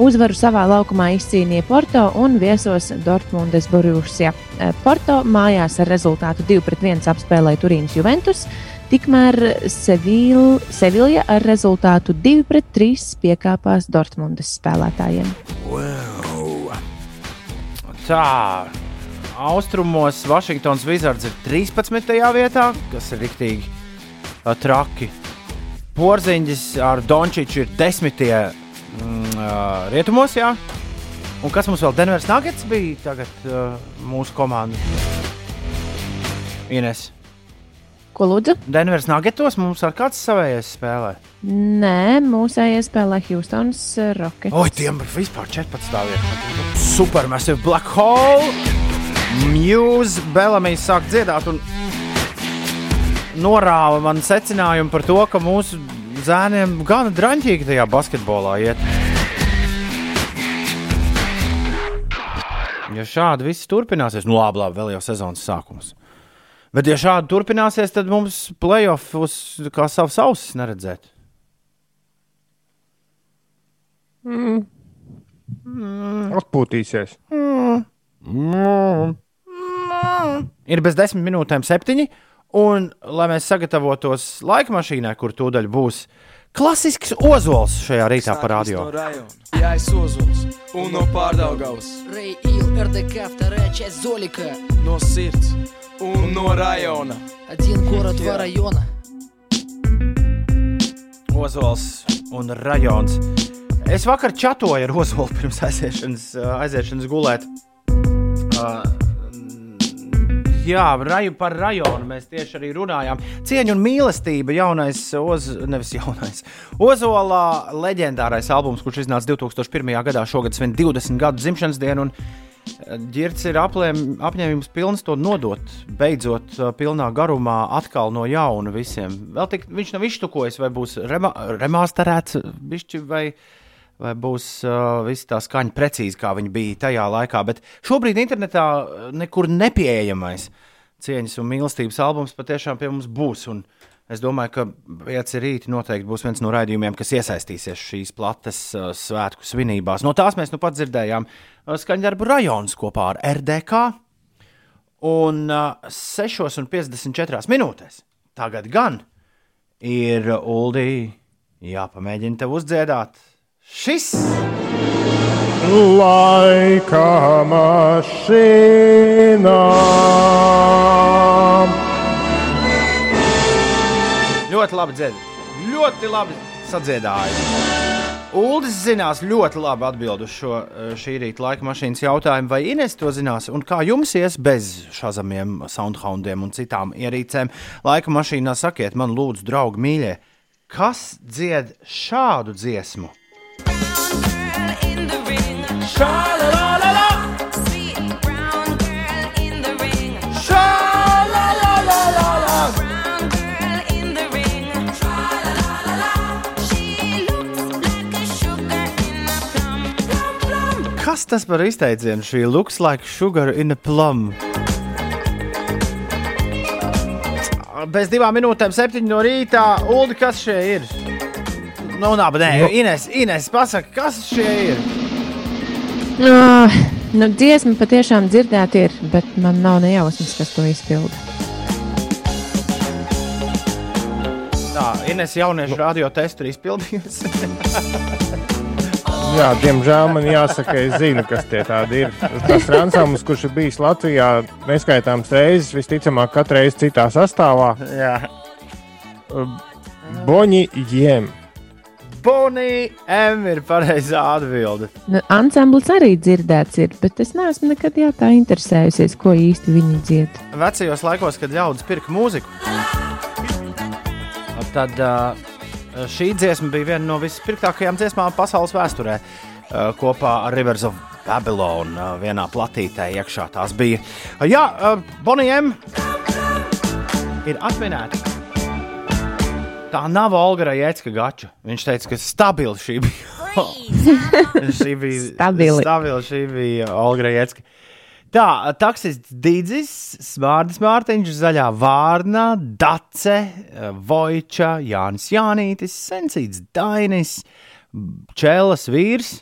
uzvaru savā laukumā izcīnīja Porto un viesos Dortmundes Borussia. Uh, Porto mājās ar rezultātu 2-1 apspēlēja Turīnas Juventus. Tikmēr Sevil, Sevilja ar rezultātu 2-3 piekāpās Dortmundes spēlētājiem. Wow. Tā, austrumos Vašingtons Wizards ir 13. vietā, kas ir riktīgi ā, traki. Porziņģis ar Dončiču ir 10. Mm, ā, rietumos, jā. Un kas mums vēl Denveras Nuggets bija tagad uh, mūsu komanda? Ines. Ko lūdzu? Denveras Nuggetos mums ar kāds savējais spēlē. Nē, mūsējie spēlē Houstonas Rockets. Oi, tiem ir vispār 14 vietā. Supermassive Black Hole. Muse, Bellamī sāk dziedāt un norāva man secinājumu par to, ka mūsu zēniem gana draņķīgi tajā basketbolā iet. Ja šādi viss turpināsies, nu labi, labi vēl jau sezonas sākums. Bet, ja šādi turpināsies, tad mums playoffs kā savs ausis neredzēt. Atpūtīsies. Ir bez desmit minūtēm septiņi, un, lai mēs sagatavotos laika mašīnai, kur tūdaļ būs klasisks ozols šajā rītā par radio. No района. Я из Ozols un no Pārdaugavas. Рэй Ил, РДК, вторая часть Золика. No sirds un no rajona. Один город, два района. Ozols un rajons. Es vakar čatoju ar Ozolu pirms aiziešanas, aiziešanas gulēt. Uh, Jā, raju par rajonu mēs tieši arī runājām. Cieņa un mīlestība, jaunais, oz, nevis jaunais. Ozolā leģendārais albums, kurš iznāca 2001. gadā, šogad svin 20 gadu dzimšanas dienu. Girts ir aplēm, apņēmības pilns to nodot, beidzot, uh, pilnā garumā, atkal no jauna visiem. Vēl tik, viņš nav iztukojis, vai būs rema, remasterēts, bišķi, vai, vai būs uh, viss tā skaņa precīzi, kā viņi bija tajā laikā. Bet šobrīd internetā nekur nepieejamais cieņas un mīlestības albums patiešām pie mums būs. Un es domāju, ka pieci rīti noteikti būs viens no raidījumiem, kas iesaistīsies šīs plates uh, svētku svinībās. No tās mēs nu pat dzirdējām uh, skaņdarbu rajonus kopā ar RDK. Un uh, 6,54 minūtēs tagad gan ir Uldī jāpamēģina tev uzdziedāt šis. Laika mašīnā. Ļoti labi dzirdēt, ļoti labi sadziedāja. Uldis zinās ļoti labi atbildēt uz šo eh, šī rīta laika mašīnas jautājumu, vai Ines to zinās, un kā jums ies bez šādiem soundhoundiem un citām ierīcēm. Laika mašīnā sakiet man, lūdzu, draugi, mīļie, kas dzied šādu dziesmu? Kas tas par izteicienu? Šī looks like sugar in a plum. Bez divām minūtēm, septiņi no rītā. Ulu, kas šie ir? Nu, labi, nē, Ines, Ines pasaka, kas šie ir? Uh, nu, dziesma patiešām dzirdēt ir, bet man nav nejausmas, kas to izpilda. Tā, Ines jauniešu radio testu ir izpildījusi. Jā, diemžēl man jāsaka, es zinu, kas tie tādi ir. Tas Ransams, kurš ir bijis Latvijā neskaitāmas reizes, visticamāk, katru reizi citā sastāvā. Jā, Boņi Jiem. Bonija M ir pareizā atbilde. Nu, ansamblis arī dzirdēts ir, bet es neesmu nekad jā, tā interesējusies, ko īsti viņi dzied. Vecajos laikos, kad ļaudis pirka mūziku, tad šī dziesma bija viena no vispirktākajām dziesmām pasaules vēsturē. Kopā ar Rivers of Babylon vienā platītē iekšā tās bija. Jā, uh, Bonijam ir atminēta. Tā nav Olga Rajecka gača. Viņš teica, ka stabili šī bija. šī bija Stabili. stabili šī bija Olga Rajecka. Tā, taksists Digis, Smārdas Mārtiņš, Zaļā Vārna, Dace, Vojča, Jānis Jānītis, Sensīts Dainis, Čēlas vīrs,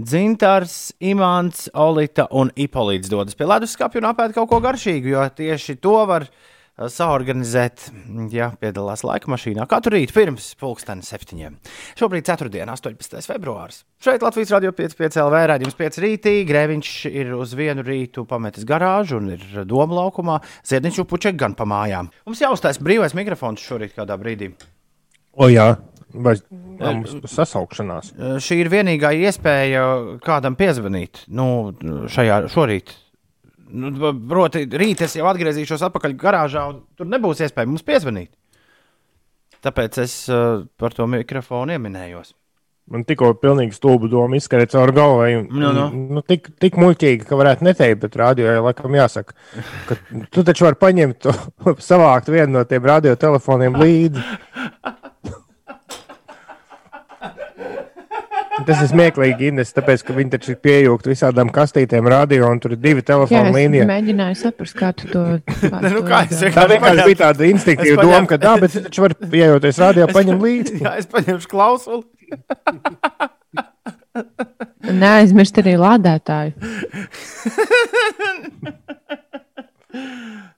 Dzintars, Imants, Olita un Ipolīts dodas pie leduskapja un apēd kaut ko garšīgu, jo tieši to var uh, saorganizēt, ja piedalās laika mašīnā katru rītu pirms pulksten septiņiem. Šobrīd 4. 18. februāris. Šeit Latvijas radio 5,5 LV rādījums 5 rītī. Grēviņš ir uz vienu rītu pametis garāžu un ir doma laukumā. Ziedņš upuček gan pa mājām. Mums jāuztais brīvais mikrofons šorīt kādā brīdī. O, jā, vai vai mums sasaukšanās? Uh, Šī ir vienīgā iespēja kādam piezvanīt. Nu, šajā šorīt. Nu, proti, rīt es jau atgriezīšos atpakaļ garāžā, un tur nebūs iespēja mums piezvanīt. Tāpēc es uh, par to mikrofonu ieminējos. Man tikko pilnīgi stulbu doma izskrēja cauri galvai. un- Nu, nu. Nu, tik, tik muļķīgi, ka varētu neteikt, bet radio jau laikam jāsaka, ka tu taču vari paņemt to, savākt vienu no tiem radiotelefoniem līdzi. Tas ir smieklīgi, Ines, tāpēc, ka viņi taču ir pieejūgti visādām kastītēm, radio, un tur ir divi Jā, telefonu es līnijas. mēģināju saprast, kā tu to Ne, nu kā es Tā vienkārši bija tāda instinktīva Es paņēmu- doma, ka tā, bet taču vari pieejauties radio, paņem līdzi. Jā, es paņemšu klausuli. Neaizmirst arī lādētāju.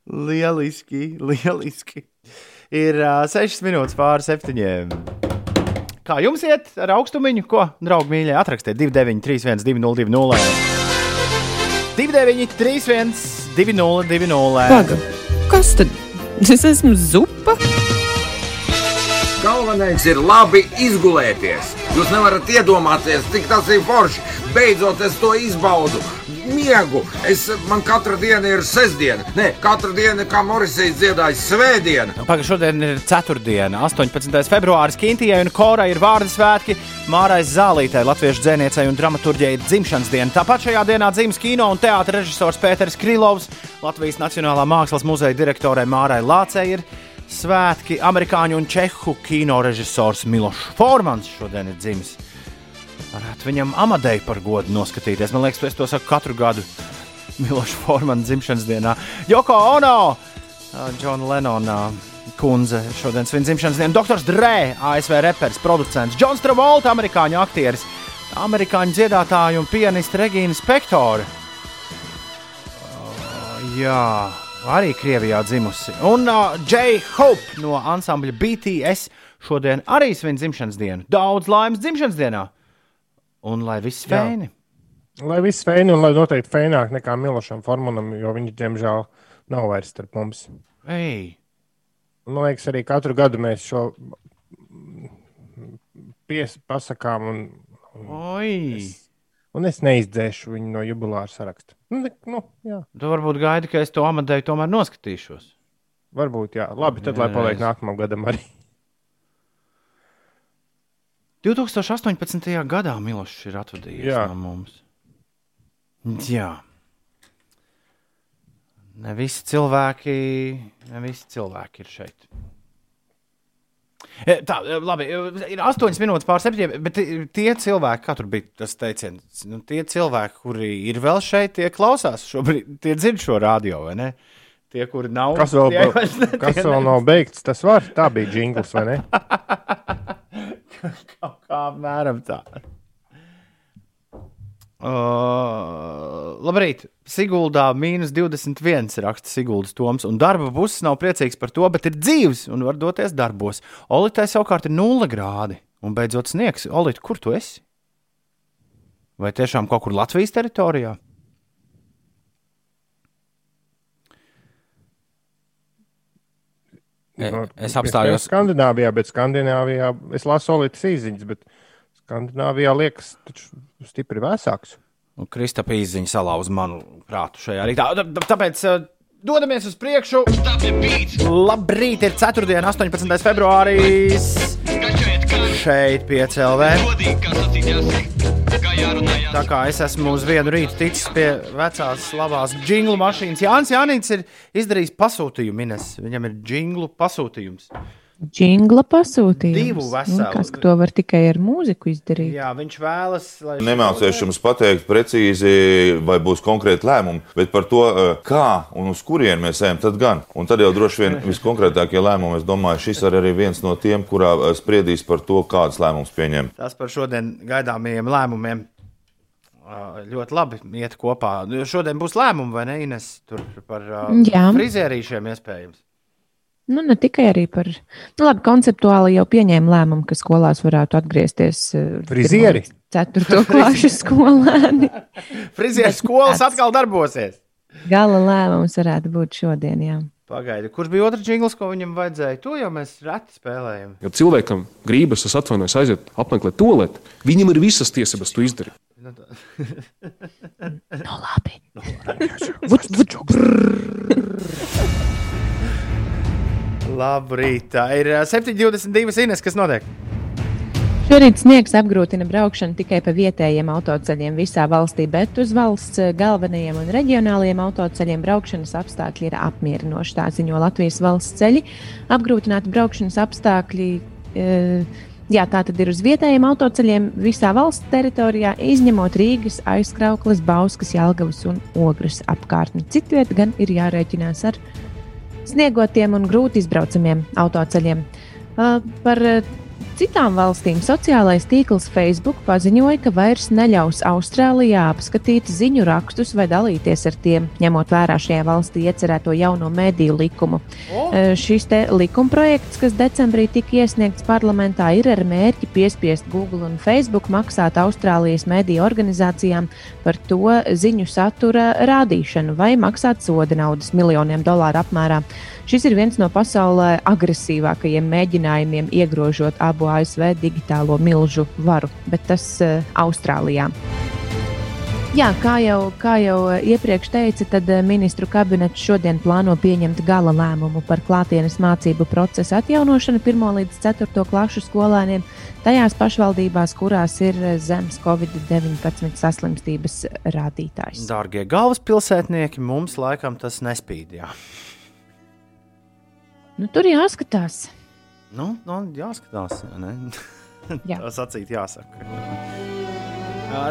Lieliski, lieliski. Ir uh, 6 minūtes pāri septiņiem. Kā jums iet ar augstumiņu? Ko, draugi, mīļie, atrakstiet 293, 202, 293, 202. Paga, kas tad? Es esmu zupa. Galvenais ir labi izgulēties. Jūs nevarat iedomāties, cik tas ir forši. Beidzot, es to izbaudu. Miegu. Es, man katra diena ir sestdiena. Nē, katra diena, kā Morisijas dziedāja, svētdiena. Pagaidām, šodien ir 4. 18. februāris. Kintijai un Korai ir vārdu svētki. Mārai Zālītei, latviešu dzēniecei un dramaturģijai ir dzimšanas diena. Tāpat šajā dienā dzimis kino un teātris režisors Pēters Krilovs, Latvijas Nacionālā Mākslas muzeja direktorai Mārai Lācei ir svētki. Amerikāņu un čehu kino režisors Milošs Formans šodien ir dzimis. Varētu viņam amadeju par godu noskatīties. Man liekas, es to saku katru gadu. Miloša Formana dzimšanas dienā. Joko Ono, Džona Lenona kundze šodien svin dzimšanas dienu. Doktors Dre, ASV reperis, producents, Džons Travolta, amerikāņu aktieris, amerikāņu dziedātāja un pianiste Regīna Spektore. Jā, arī Krievijā dzimusi. Un uh, Jay Hope no ansambļa BTS šodien arī svin dzimšanas dienu. Daudz laimes dzimšanas dienā! Un lai viss Jā. fēni! Lai viss fēni un lai noteikti fēnāk nekā Milošam Formanam, jo viņš, diemžēl, nav vairs starp mums. Ei! Man liekas, arī katru gadu mēs šo pies, pasakām, un, Oi! un es neizdzēšu viņu no jubilāra saraksta. Nu, nu, jā, Tu varbūt gaidi, ka es to amadeju tomēr noskatīšos. varbūt, jā. Labi, tad lai paliek nākamajam gadam arī. 2018. gadā Milošs ir atvadījies Jā. no mums. Jā. Ne visi cilvēki, ne visi cilvēki ir šeit. E, Tā, e, labi, e, ir 8 minūtes pār 7, bet tie cilvēki, kā tur bija tas teiciens, nu, tie cilvēki, kuri ir vēl šeit, tie klausās šobrīd, tie dzird šo radio, vai ne? Tie, kuri nav, Kas vēl, tie kas vēl nav beigts, tas var. Tā bija jingls, vai ne? Kaut kā apmēram tā. Uh, labrīt, Siguldā mīnus 21 raksta Siguldas Toms, un darba buses nav priecīgs par to, bet ir dzīves un var doties darbos. Olitai savukārt ir 0 grādi, un beidzot sniegs. Olita, kur tu esi? Vai tiešām kaut kur Latvijas teritorijā? E, Nu, es apstājos. Skandināvijā, bet Skandināvijā es lasu solītas īziņas, bet Skandināvijā liekas taču stipri vēsāks. Nu, Kristapa izziņa salauza manu prātu šajā rītā. Tā- tā- Tāpēc uh, dodamies uz priekšu. Labrīt, ir 4. un 18. februāris. Šeit piecēlē. Tā kā es esmu uz vienu rītu ticis pie vecās labās jinglu mašīnas. Jānis Jānis ir izdarījis pasūtījumu. Ines. Viņam ir jinglu pasūtījums. Jingla pasūtījums. Divu veselu. Kas to var tikai ar mūziku izdarīt? Jā, viņš vēlas, lai Nemācīšu jums pateikt precīzi, vai būs konkrēti lēmumi, bet par to, eh, kā un uz kurien mēs ejam, tad gan. Un tad jau droši vien viskonkrētākie lēmumi, es domāju, šis ir arī viens no tiem, kurā eh, spriedīs par to, kādas lēmumus pieņemt. Tas par šodien gaidāmajiem lēmumiem ļoti labi iet kopā. Nu, Šodien būs lēmumi, vai ne? Ines, tur par Jā. frizierīšiem iespējams. Nu, ne tikai arī par. Nu, labi, konceptuāli jau pieņēma lēmumu, ka skolās varētu atgriezties. Frizieri? Ceturto klašu skolēni. Frizieru skolas atkal darbosies. Gala lēmums varētu būt šodien. Jā. Pagaidi, kurš bija otrs jingls, ko viņam vajadzēja? To jau mēs reti spēlējam. Ja cilvēkam gribas, es atvainojos, aiziet apmeklēt to lietu, viņam ir visas tiesības to izdarīt. Nu, No labi. Vuč, vuč, Labrīt, tā ir ā, 7,22 Ines, kas notiek? Šorīt sniegs apgrūtina braukšanu tikai pa vietējiem autoceļiem visā valstī, bet uz valsts eh, galvenajiem un reģionālajiem autoceļiem braukšanas apstākļi ir apmierinoši. Tā ziņo Latvijas valsts ceļi. Apgrūtināti braukšanas apstākļi. E, Jā, tā tad ir uz vietējiem autoceļiem visā valsts teritorijā, izņemot Rīgas, aizkrauklas, Bauskas, Jālgavas un Ogres apkārtni. Citviet gan ir jārēķinās ar sniegotiem un grūti izbraucamiem autoceļiem. Par uh, citām valstīm sociālais tīkls Facebook paziņoja, ka vairs neļaus Austrālijā apskatīt ziņu rakstus vai dalīties ar tiem, ņemot vērā šajā valstī iecerēto jauno mediju likumu. Oh. Šis likumprojekts, kas decembrī tika iesniegts parlamentā, ir ar mērķi piespiest Google un Facebook maksāt Austrālijas mediju organizācijām par to ziņu satura rādīšanu vai maksāt soda naudas miljoniem dolāru apmērā. Šis ir viens no pasaulē agresīvākajiem mēģinājumiem iegrožot abu ASV digitālo milžu varu, bet tas uh, Austrālijā. Jā, kā jau, kā jau iepriekš teica, tad eh, ministru kabinets šodien plāno pieņemt gala lēmumu par klātienes mācību procesu atjaunošanu 1 līdz 4 klašu skolēniem tajās pašvaldībās, kurās ir eh, zems Covid-19 saslimstības rādītājs. Dārgie galvaspilsētnieki, mums laikam tas nespīd. Jā. Nu, tur jāskatās. Nu, nu jāskatās. Jā. Tā sacīt, jāsaka.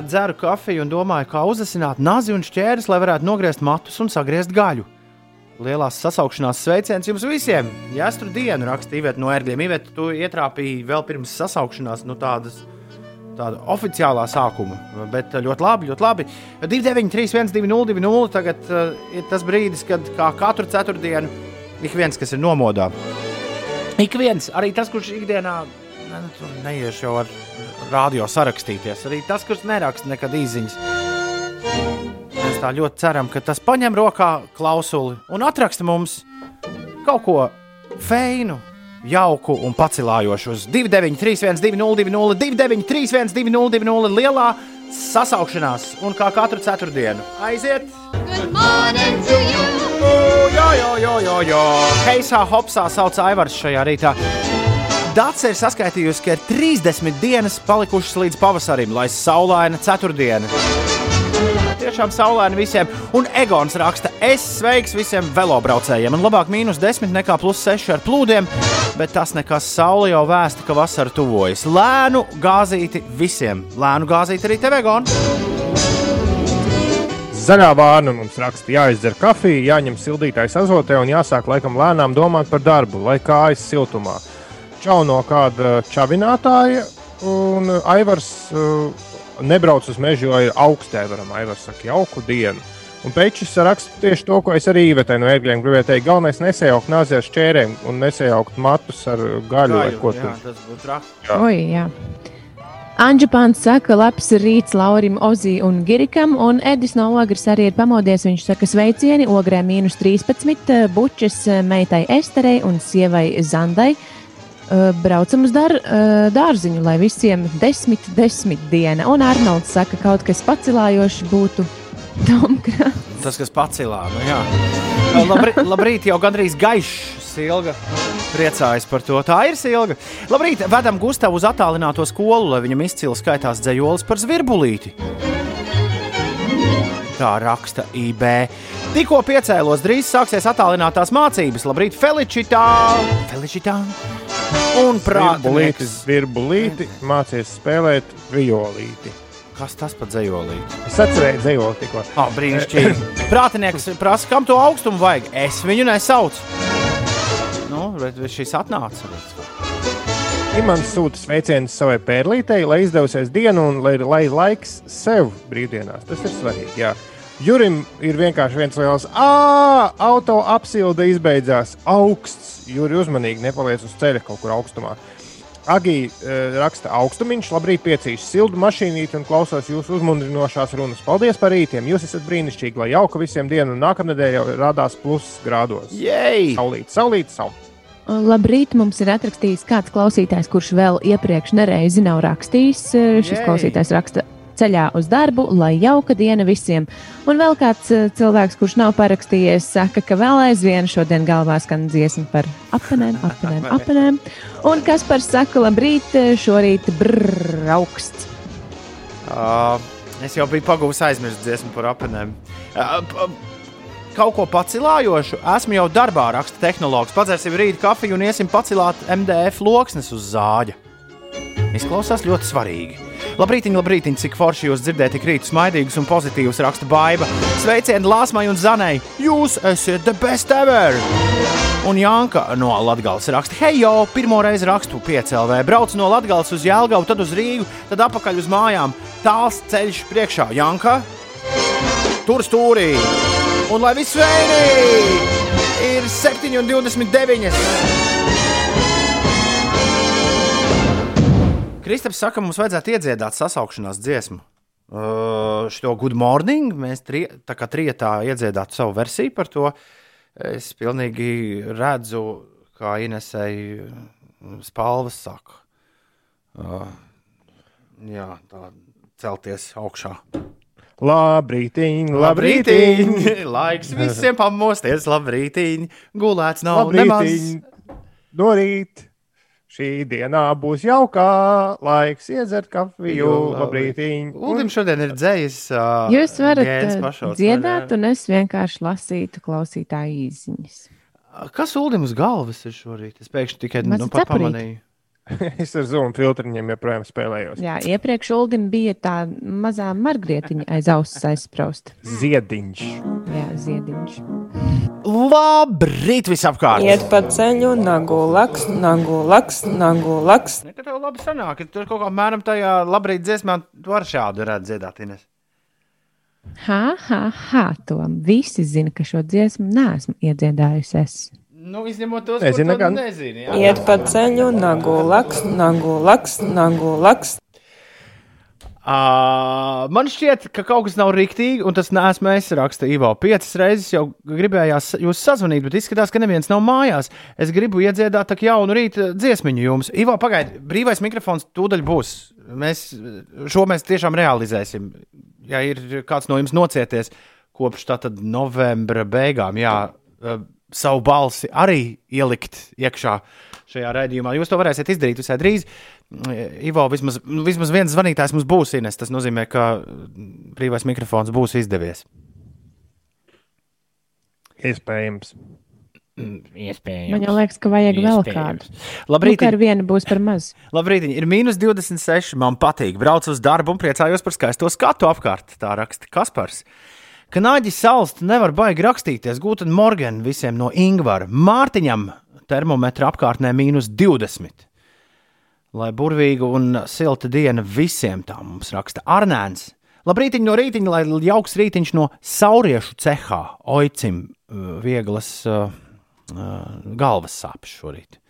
Dzeru kafiju un domāju, kā uzasināt nazi un šķērs, lai varētu nogriezt matus un sagriezt gaļu. Lielās sasaukšanās sveiciens jums visiem! Jāstru dienu rakstīja Iveta no ērgļiem. Iveta, tu ietrāpīji vēl pirms sasaukšanās nu, tādas, tāda oficiālā sākuma. Bet ļoti labi, ļoti labi. 293, 1202, tagad uh, ir tas brīdis, kad kā katru ceturtdienu Ik viens, kas ir nomodā. Ik viens, arī tas, kurš ikdienā ne, nu, neies jau ar radio sarakstīties, arī tas, kurš neraksta nekad īsiņas. Mēs tā ļoti ceram, ka tas paņem rokā klausuli un atraksta mums kaut ko feinu, jauku un pacilājošu uz 293, 202, 293, 202, lielā sasaukšanās un kā katru ceturtdienu. Aiziet! Good morning to you! Jā, jā, jā, jā, jā. Heisā Hopsā sauc Aivars šajā rītā. Dārts ir saskaitījusi, ka ir 30 dienas palikušas līdz pavasarim, lai saulaina ceturtdiena. Tiešām saulaini visiem. Un Egons raksta, es sveiks visiem velobraucējiem. Man labāk mīnus 10 nekā plus 6 ar plūdiem, bet tas nekas saule jau vēsta, ka vasara tuvojas. Lēnu gāzīti visiem. Lēnu gāzīti arī tev, Egon. Zaļā vārna mums raksta, jāizdzer kafija, jāņem sildītājs azotē un jāsāk laikam lēnām domāt par darbu, lai kājas siltumā. Čau no kāda čavinātāja, un Aivars uh, nebrauc uz mežu, jo ir augstē, varam Aivars saka, jauku dienu. Un Pēčs raksta tieši to, ko es arī īvetē no ērgļiem gribēju teikt. Galvenais nesajaukt nāzi ar šķērēm un nesajaukt matus ar gaļu. gaļu ko jā, tas būtu traki. Oi, jā. Anģa Pāns saka, labs rīts Laurim, Ozī un Girikam, un Edis no Ogres arī ir pamodies. Viņš saka, sveicieni, Ogrē mīnus 13, bučas meitai Esterei un sievai Zandai. Braucam uz dar, dārziņu, lai visiem desmit, desmit diena. Un Arnolds saka, kaut kas pacilājošs būtu Tomkrā. Tas, kas pacilā, nu jā. Labrīt, labrīt jau gandrīz gaišs Silga. Priecājas par to. Tā ir Silga. Labrīt, vedam Gustavu uz attālināto skolu, lai viņam izcili skaitās dzējolis par zvirbulīti. Tā raksta IB. Tikko piecēlos, drīz sāksies attālinātās mācības. Labrīt, Felicitā! Felicitā! Un prātīgi. Virbulīti mācies spēlēt violīti. Kas tas par dzējolīti? Es atcerēju dzējoli tikko. Oh, brīnišķīgi. Prātinieks prasa, kam to augstumu vajag? Es viņu nesaucu. Nu, bet šis atnāca. Imants sūta sveicienus savai pērlītei, lai izdevusies dienu un lai, lai laiks sev brīvdienās. Tas ir svarīgi. Jā. Jurim ir vienkārši viens liels auto apsilde izbeidzās. Augsts. Juri uzmanīgi nepaliec uz ceļa kaut kur augstumā. Agī uh, raksta augstumiņš, labrīt, piecīs sildu mašīnīti un klausos jūsu uzmundrinošās runas. Paldies par rītiem! Jūs esat brīnišķīgi, lai jauka visiem dienu, un nākamnedēļ jau rādās plus grādos. Jej! Saulīt, saulīt, saulīt! Labrīt, mums ir atrakstījis kāds klausītājs, kurš vēl iepriekš nereizi nav rakstījis. Šis Jej. klausītājs raksta, ceļā uz darbu, lai jauka diena visiem. Un vēl kāds cilvēks, kurš nav parakstījies, saka, ka vēl aizvien šodien galvā skan dziesma par apnēm, apnēm, apnēm. Un kas par saka, labrīt, šorīt brrr, augsts. Uh, es jau biju pagūvis aizmirst dziesmu par apnēm. Uh, kaut ko pacilājošu. Esmu jau darbā, raksta tehnologs. Padzersim rīta kafiju un iesim pacilāt MDF loksnes uz zāģa. Izklausās ļoti svarīgi. Labrīt, labrīt, cik forši jūs dzirdat tik rītu smaidīgus un pozitīvus raksta baiva. Sveicieni Lāsmai un Zanai! Jūs esat the best ever! Un Janka no Latvijas raksta, hei, jau pirmo reizi rakstu piecēlē. Brauc no Latvijas uz Jēlgavu, tad uz Rīgu, tad atpakaļ uz mājām. Tāls ceļš priekšā. Janka, tur stūrī! Un lai viss vēlī ir 7,29. Kristaps saka, mums vajadzētu iedziedāt sasaukšanās dziesmu. Uh, šo good morning mēs tri, tā kā trietā iedziedātu savu versiju par to. Es pilnīgi redzu, kā Inesai spalvas saka. Uh, jā, tā celties augšā. Labrītiņ, Labrītiņ! labrītiņ! Laiks visiem pamosties, labrītiņ! Gulēts nav nemaz. Labrītiņ! No rīta! Šī dienā būs jaukā, laiks iedzert kafiju, labrītiņ! Ulim šodien ir dzējis. Uh, Jūs varat pašauts, dziedāt, un es vienkārši lasītu klausītāju īsiņas. Kas Ulim uz galvas ir šorīt? Es pēkšņi tikai nu, pamanīju. es ar zūmu filtriņiem joprojām spēlējos. Jā, iepriekš Uldim bija tā mazā margrietiņa aiz auss aizsprausta. Ziediņš. Jā, ziediņš. Labrīt, visapkārt! Iet pa ceļu, nagu laks, nagu laks, nagu laks. Ne, tev labi sanāk, ka tur kaut kā mēram tajā labrīt dziesmā tu var šādu redzēt dziedāt, Ines. Ha, ha, ha, Tom. Visi zina, ka šo dziesmu neesmu iedziedājusi es. Nu, izņemot tos, Nezinu, tu gan. nezini. jā. Iet pa ceļu, nagu laks, nagu laks, nagu laks. Uh, man šķiet, ka kaut kas nav rīktīgi, un tas nesmu es rakstīju Ivo. Piecas reizes jau gribējās jūs sazvanīt, bet izskatās, ka neviens nav mājās. Es gribu iedziedāt tā jaunu rīta dziesmiņu jums. Ivo, pagaidi, brīvais mikrofons tūdaļ būs. Mēs šo mēs tiešām realizēsim. Ja ir kāds no jums nocieties kopš tātad novembra beigām, jā, uh, savu balsi arī ielikt iekšā šajā raidījumā. Jūs to varēsiet izdarīt visai drīz. Ivo, vismaz, vismaz viens zvanītājs mums būs Ines. Tas nozīmē, ka brīvais mikrofons būs izdevies. Iespējams. Iespējams. Man liekas, ka vajag vēl Iespējams. kādu. Labrīt, Nu, ar vienu būs par maz. Labrīt, ir mīnus 26. Man patīk. Braucu uz darbu un priecājos par skaisto skatu apkārt. Tā raksta Kaspars. Kanāģis salst nevar baigi rakstīties. Gūten Morgan visiem no Ingvara. Mārtiņam termometra apkārtnē mīnus 20. Lai burvīga un silta diena visiem tā mums raksta Arnēns. Labrīt, no rītiņa, lai jauks rītiņš no sauriešu cehā. Oicim, uh, vieglas uh, uh, galvas sāpes šorīt.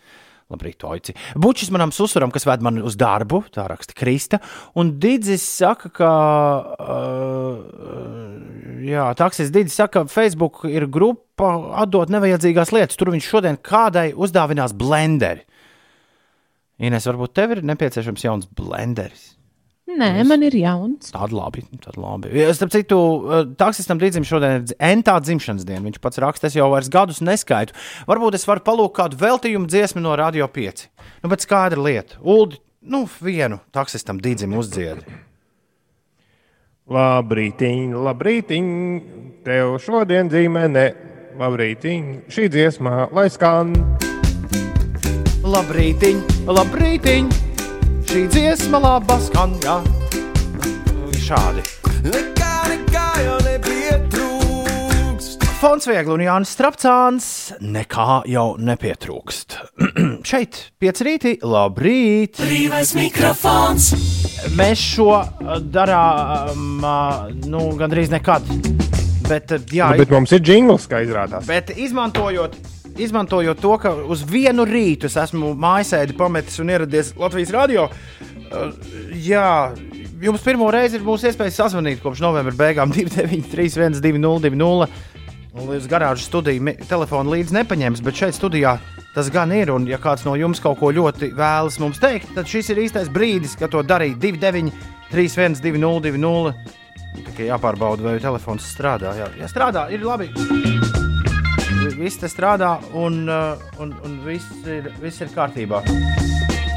Labrīt, Oici. Bučis manam susuram, kas ved mani uz darbu, tā raksta Krista. Un Digis saka, ka. Uh, jā, taksis Digis saka, ka Facebook ir grupa atdot nevajadzīgās lietas. Tur viņš šodien kādai uzdāvinās blenderi. Ines, varbūt tev ir nepieciešams jauns blenderis. Nē, man ir jauns. Tāda labi. Tāda labi. Ja, Starp citu, eh, taksistam Digim šodien ir entā dzimšanas diena. Viņš pats raksta, es jau vairs gadus neskaitu. Varbūt es varu palūkt kādu veltījumu dziesmu no Radio 5. Nu, bet skaidra lieta. Uldi, nu, vienu taksistam Digim uzdziedi. Labrītiņ, labrītiņ, tev šodien ģimene. Labrītiņ, šī dziesmā, lai skan. Labrītiņ, labrītiņ, šī dziesma laba skan. Jā. Šādi. Nekā, nekā jau nepietrūkst. Fons Viegli un Jānis Strapcāns nekā jau nepietrūkst. Šeit pieci rīti, labrīt! Brīvais mikrofons. Mēs šo uh, darām uh, nu, gandrīz nekad. Bet, uh, jā, Nu, bet mums ir jingls, kā izrādās. bet izmantojot, izmantojot to, ka uz vienu rītu es esmu mājasēdi pametis un ieradies Latvijas radio. uh, Jā, jums pirmo reizi ir mūsu iespēja sazvanīt kopš novembra beigām 293, 202, un līdz garāžas studiju telefonu līdzi nepaņems, bet šeit studijā tas gan ir. Un, ja kāds no jums kaut ko ļoti vēlas mums teikt, tad šis ir īstais brīdis, kad to darīt 29, 3120, tikai jāpārbauda, vai telefons strādā. Jā, jā strādā, ir labi. Viss te strādā, un, uh, un, un viss, ir, viss ir kārtībā.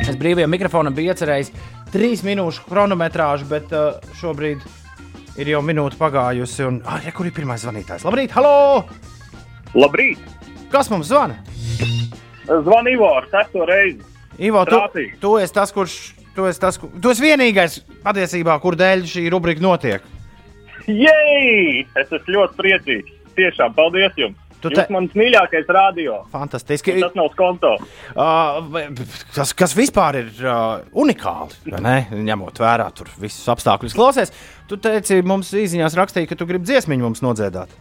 Es brīvajam mikrofonam biju iecerējis trīs minūšu chronometrāžu, bet uh, šobrīd ir jau minūte pagājusi. Un, ah, ja, kur ir pirmais zvanītājs? Labrīt, halo! Labrīt! Kas mums zvana? Zvanu Ivo ar sesto reizi. Ivo, tu, Trāpīgi. tu esi tas, kurš. Tu esi, tas, kur, tu esi vienīgais patiesībā, kur dēļ šī rubrika notiek. Jej! Es esmu ļoti priecīgs. Tiešām, paldies jums! Tu te- Jūs mans mīļākais radio. Fantastiski. Un Tas nav skonto. Uh, kas, kas vispār ir uh, unikāli, vai ne? ņemot vērā tur visus apstākļus. Klausies, tu teici, mums īsiņās rakstīja, ka tu gribi dziesmiņu mums nodziedāt.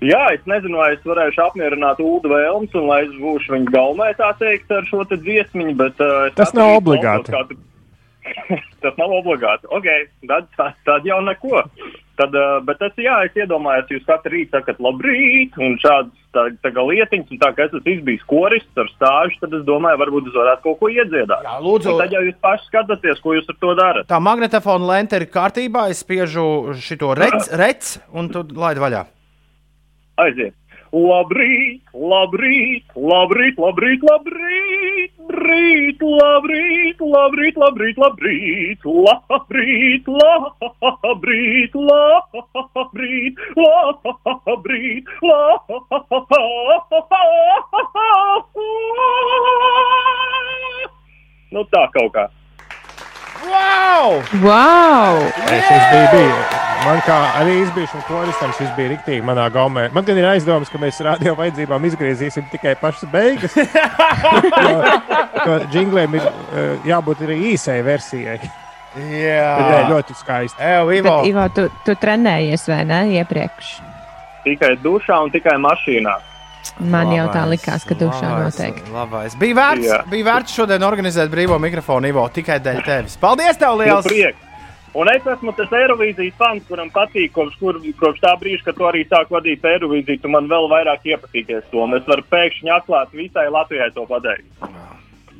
Jā, es nezinu, vai es varēšu apmierināt Ulu Vēlams un lai es būšu viņa galvenā, tā teikt, ar šo te dziesmiņu, bet uh, es Tas nav obligāti. tu- Tas nav obligāti. Ok, tad, tad, jau neko. Tad, uh, bet es, jā, es iedomājos, jūs katru rītu sakat labrīt, un šāds tā, tā kā lietiņas, un tā kā es esmu izbijis korists ar stāžu, tad es domāju, varbūt es varētu kaut ko iedziedāt. Jā, lūdzu. Un tad jau jūs paši skatāties, ko jūs ar to darat. Tā magnetofona lente ir kārtībā, es spiežu šo rec, rec un tu laid vaļā. Aiziet! Labrīt, labrīt, labrīt, labrīt, labrīt, brīt, labrīt, labrīt, labrīt, labrīt, labrīt, labrīt, labrīt, labrīt, labrīt. Nu tā kaut kā. Wow! Wow! Es šis biju, biju. Man kā arī izbīšana koristam šis bija riktīgi manā gaumē. Man gan ir aizdomas, ka mēs radio vajadzībām izgriezīsim tikai pašas beigas. jo, džingliem ir eh, jābūt arī īsai versijai. Jā, Bet, nē, ļoti skaisti. Evo, Ivo. Bet, Ivo, tu, tu trenējies vai ne iepriekš? Tikai dušā un tikai mašīnā. Man jau tā Labais, likās, ka dušā labais, noteikti. Labais. Bija vērts, Jā. bija vērts šodien organizēt brīvo mikrofonu, Ivo, tikai dēļ tevis. Paldies, tev Nu, liels! prieks. Un es esmu tas Eirovīzijas fans, kuram patīk, kopš, kur, kopš tā brīža, kad tu arī sāki vadīt Eirovīziju, tu man vēl vairāk iepatīties to. Un es varu pēkšņi atklāt visai Latvijai to pateikt.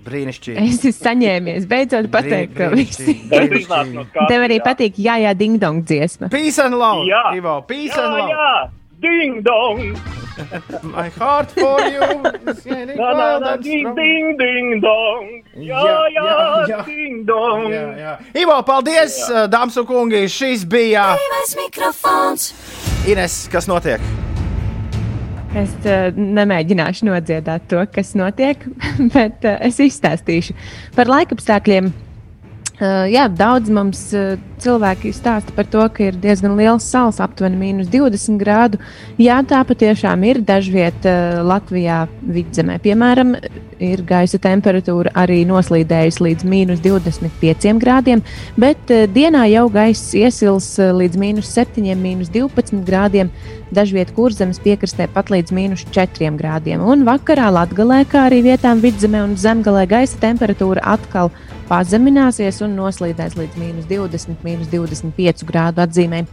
Brīnišķīgi. Es esmu saņēmies, beidzot pateikt, ka iznācu no skatu. Tev arī patīk, jā, jā, ding dong dziesma. Peace and love! Jā. Ivo, peace Jā, and love! jā, ding dong! My heart for you! is getting Na, na, na, ding, ding, ding dong! Jā, Jā, jā, jā, ding dong! Jā, jā. Ivo, paldies, jā. dāmas un kungi! Šis bija mikrofons. Ines, kas notiek? Es uh, nemēģināšu nodziedāt to, kas notiek, bet uh, es izstāstīšu par laikapstākļiem. Uh, jā, daudz mums uh, cilvēki stāsta par to, ka ir diezgan liels sals, aptuveni mīnus 20 grādu. Jā, tā patiešām ir dažviet uh, Latvijā vidzemē. Piemēram, ir gaisa temperatūra arī noslīdējusi līdz mīnus 25 grādiem, bet dienā jau gaiss iesils līdz mīnus 7, mīnus 12 grādiem. Dažviet kurzemes piekrastē pat līdz mīnus 4 grādiem. Un vakarā Latvijā, kā arī vietām vidzemē un zemgalē, gaisa temperatūra atkal pazemināsies un noslīdēs līdz mīnus 20, mīnus 25 grādu atzīmē.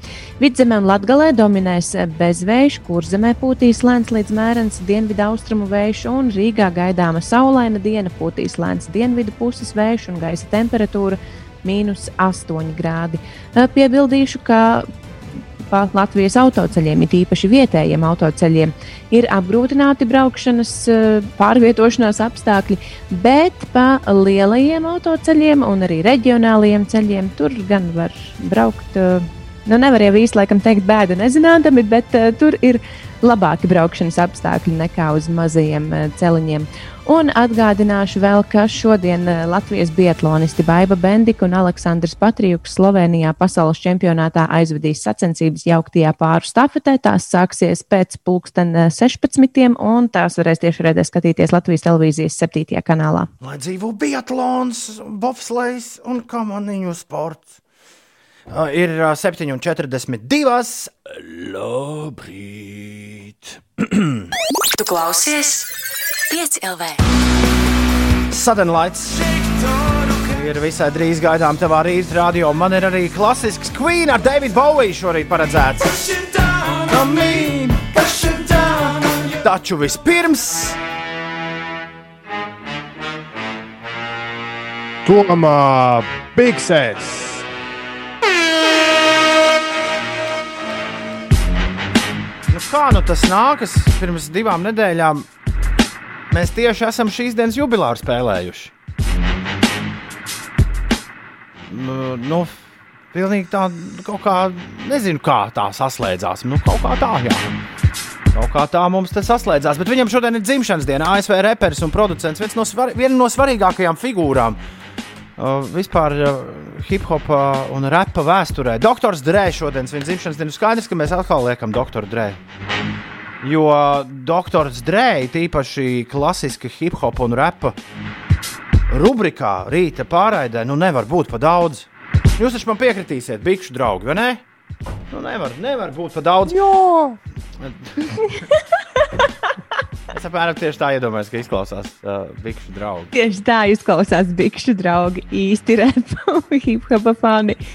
Vidzemē un Latvijā dominēs bezvējš, kurzemē pūtīs lēns līdz mērens dienvidu austrumu vējš, un Rīgā gaidāma saulaina diena pūtīs lēns dienvidu puses vējš un gaisa temperatūra mīnus 8 grādi. Piebildīšu, ka pa Latvijas autoceļiem, it īpaši vietējiem autoceļiem, ir apgrūtināti braukšanas, eh, pārvietošanās apstākļi, bet pa lielajiem autoceļiem un arī reģionālajiem ceļiem tur gan var braukt. eh, Nu, nevar jau īsti laikam teikt, bēda nezinātami, bet uh, tur ir labāki braukšanas apstākļi nekā uz mazajiem uh, celiņiem. Un atgādināšu vēl, ka šodien uh, Latvijas biatlonisti Baiva Bendika un Aleksandrs Patrijuks Slovenijā pasaules čempionātā aizvedīs sacensības jauktajā pāru stafetē. Tās sāksies pēc pulksten uh, 16. un tās varēs tieši redzēt skatīties Latvijas televīzijas 7. kanālā. Lai dzīvo biatlons, bobslēgs un kamaniņu sports. Uh, ir uh, 7,42. Labrīt! Tu klausies? 5 LV. Suddenlights ir visai drīz gaidām tavā rīta radio. Man ir arī klasisks Queen ar Davidu Boviju šorīt paredzēts. Taču vispirms Tomā Bigsēs kā nu tas nākas? Pirms divām nedēļām mēs tieši esam šīs dienas jubileāru spēlējuši. Nu, nu, pilnīgi tā, kaut kā, nezinu, kā tā saslēdzās. Nu, kaut kā tā, jā. Kaut kā tā mums te saslēdzās. Bet viņam šodien ir dzimšanas diena. ASV reperis un producents, viens no, svar, viena no svarīgākajām figūrām. Uh, vispār uh, hip hop uh, un rapa vēsturē. Doktors Dre šodien ir dzimšanas diena. Skaidrs, ka mēs atkal liekam doktoru Dre. Jo doktors Dre, tīpaši klasiska hip hop un rapa rubrikā rīta pārraidē, nu nevar būt pa daudz. Jūs taču man piekritīsiet, bikšu draugi, vai ne? Nu, nevar, nevar būt pa daudz. Jā! Es apmēram tieši tā iedomājos, ka izklausās uh, bikšu draugi. Tieši tā izklausās bikšu draugi, īsti repa hip hop fani.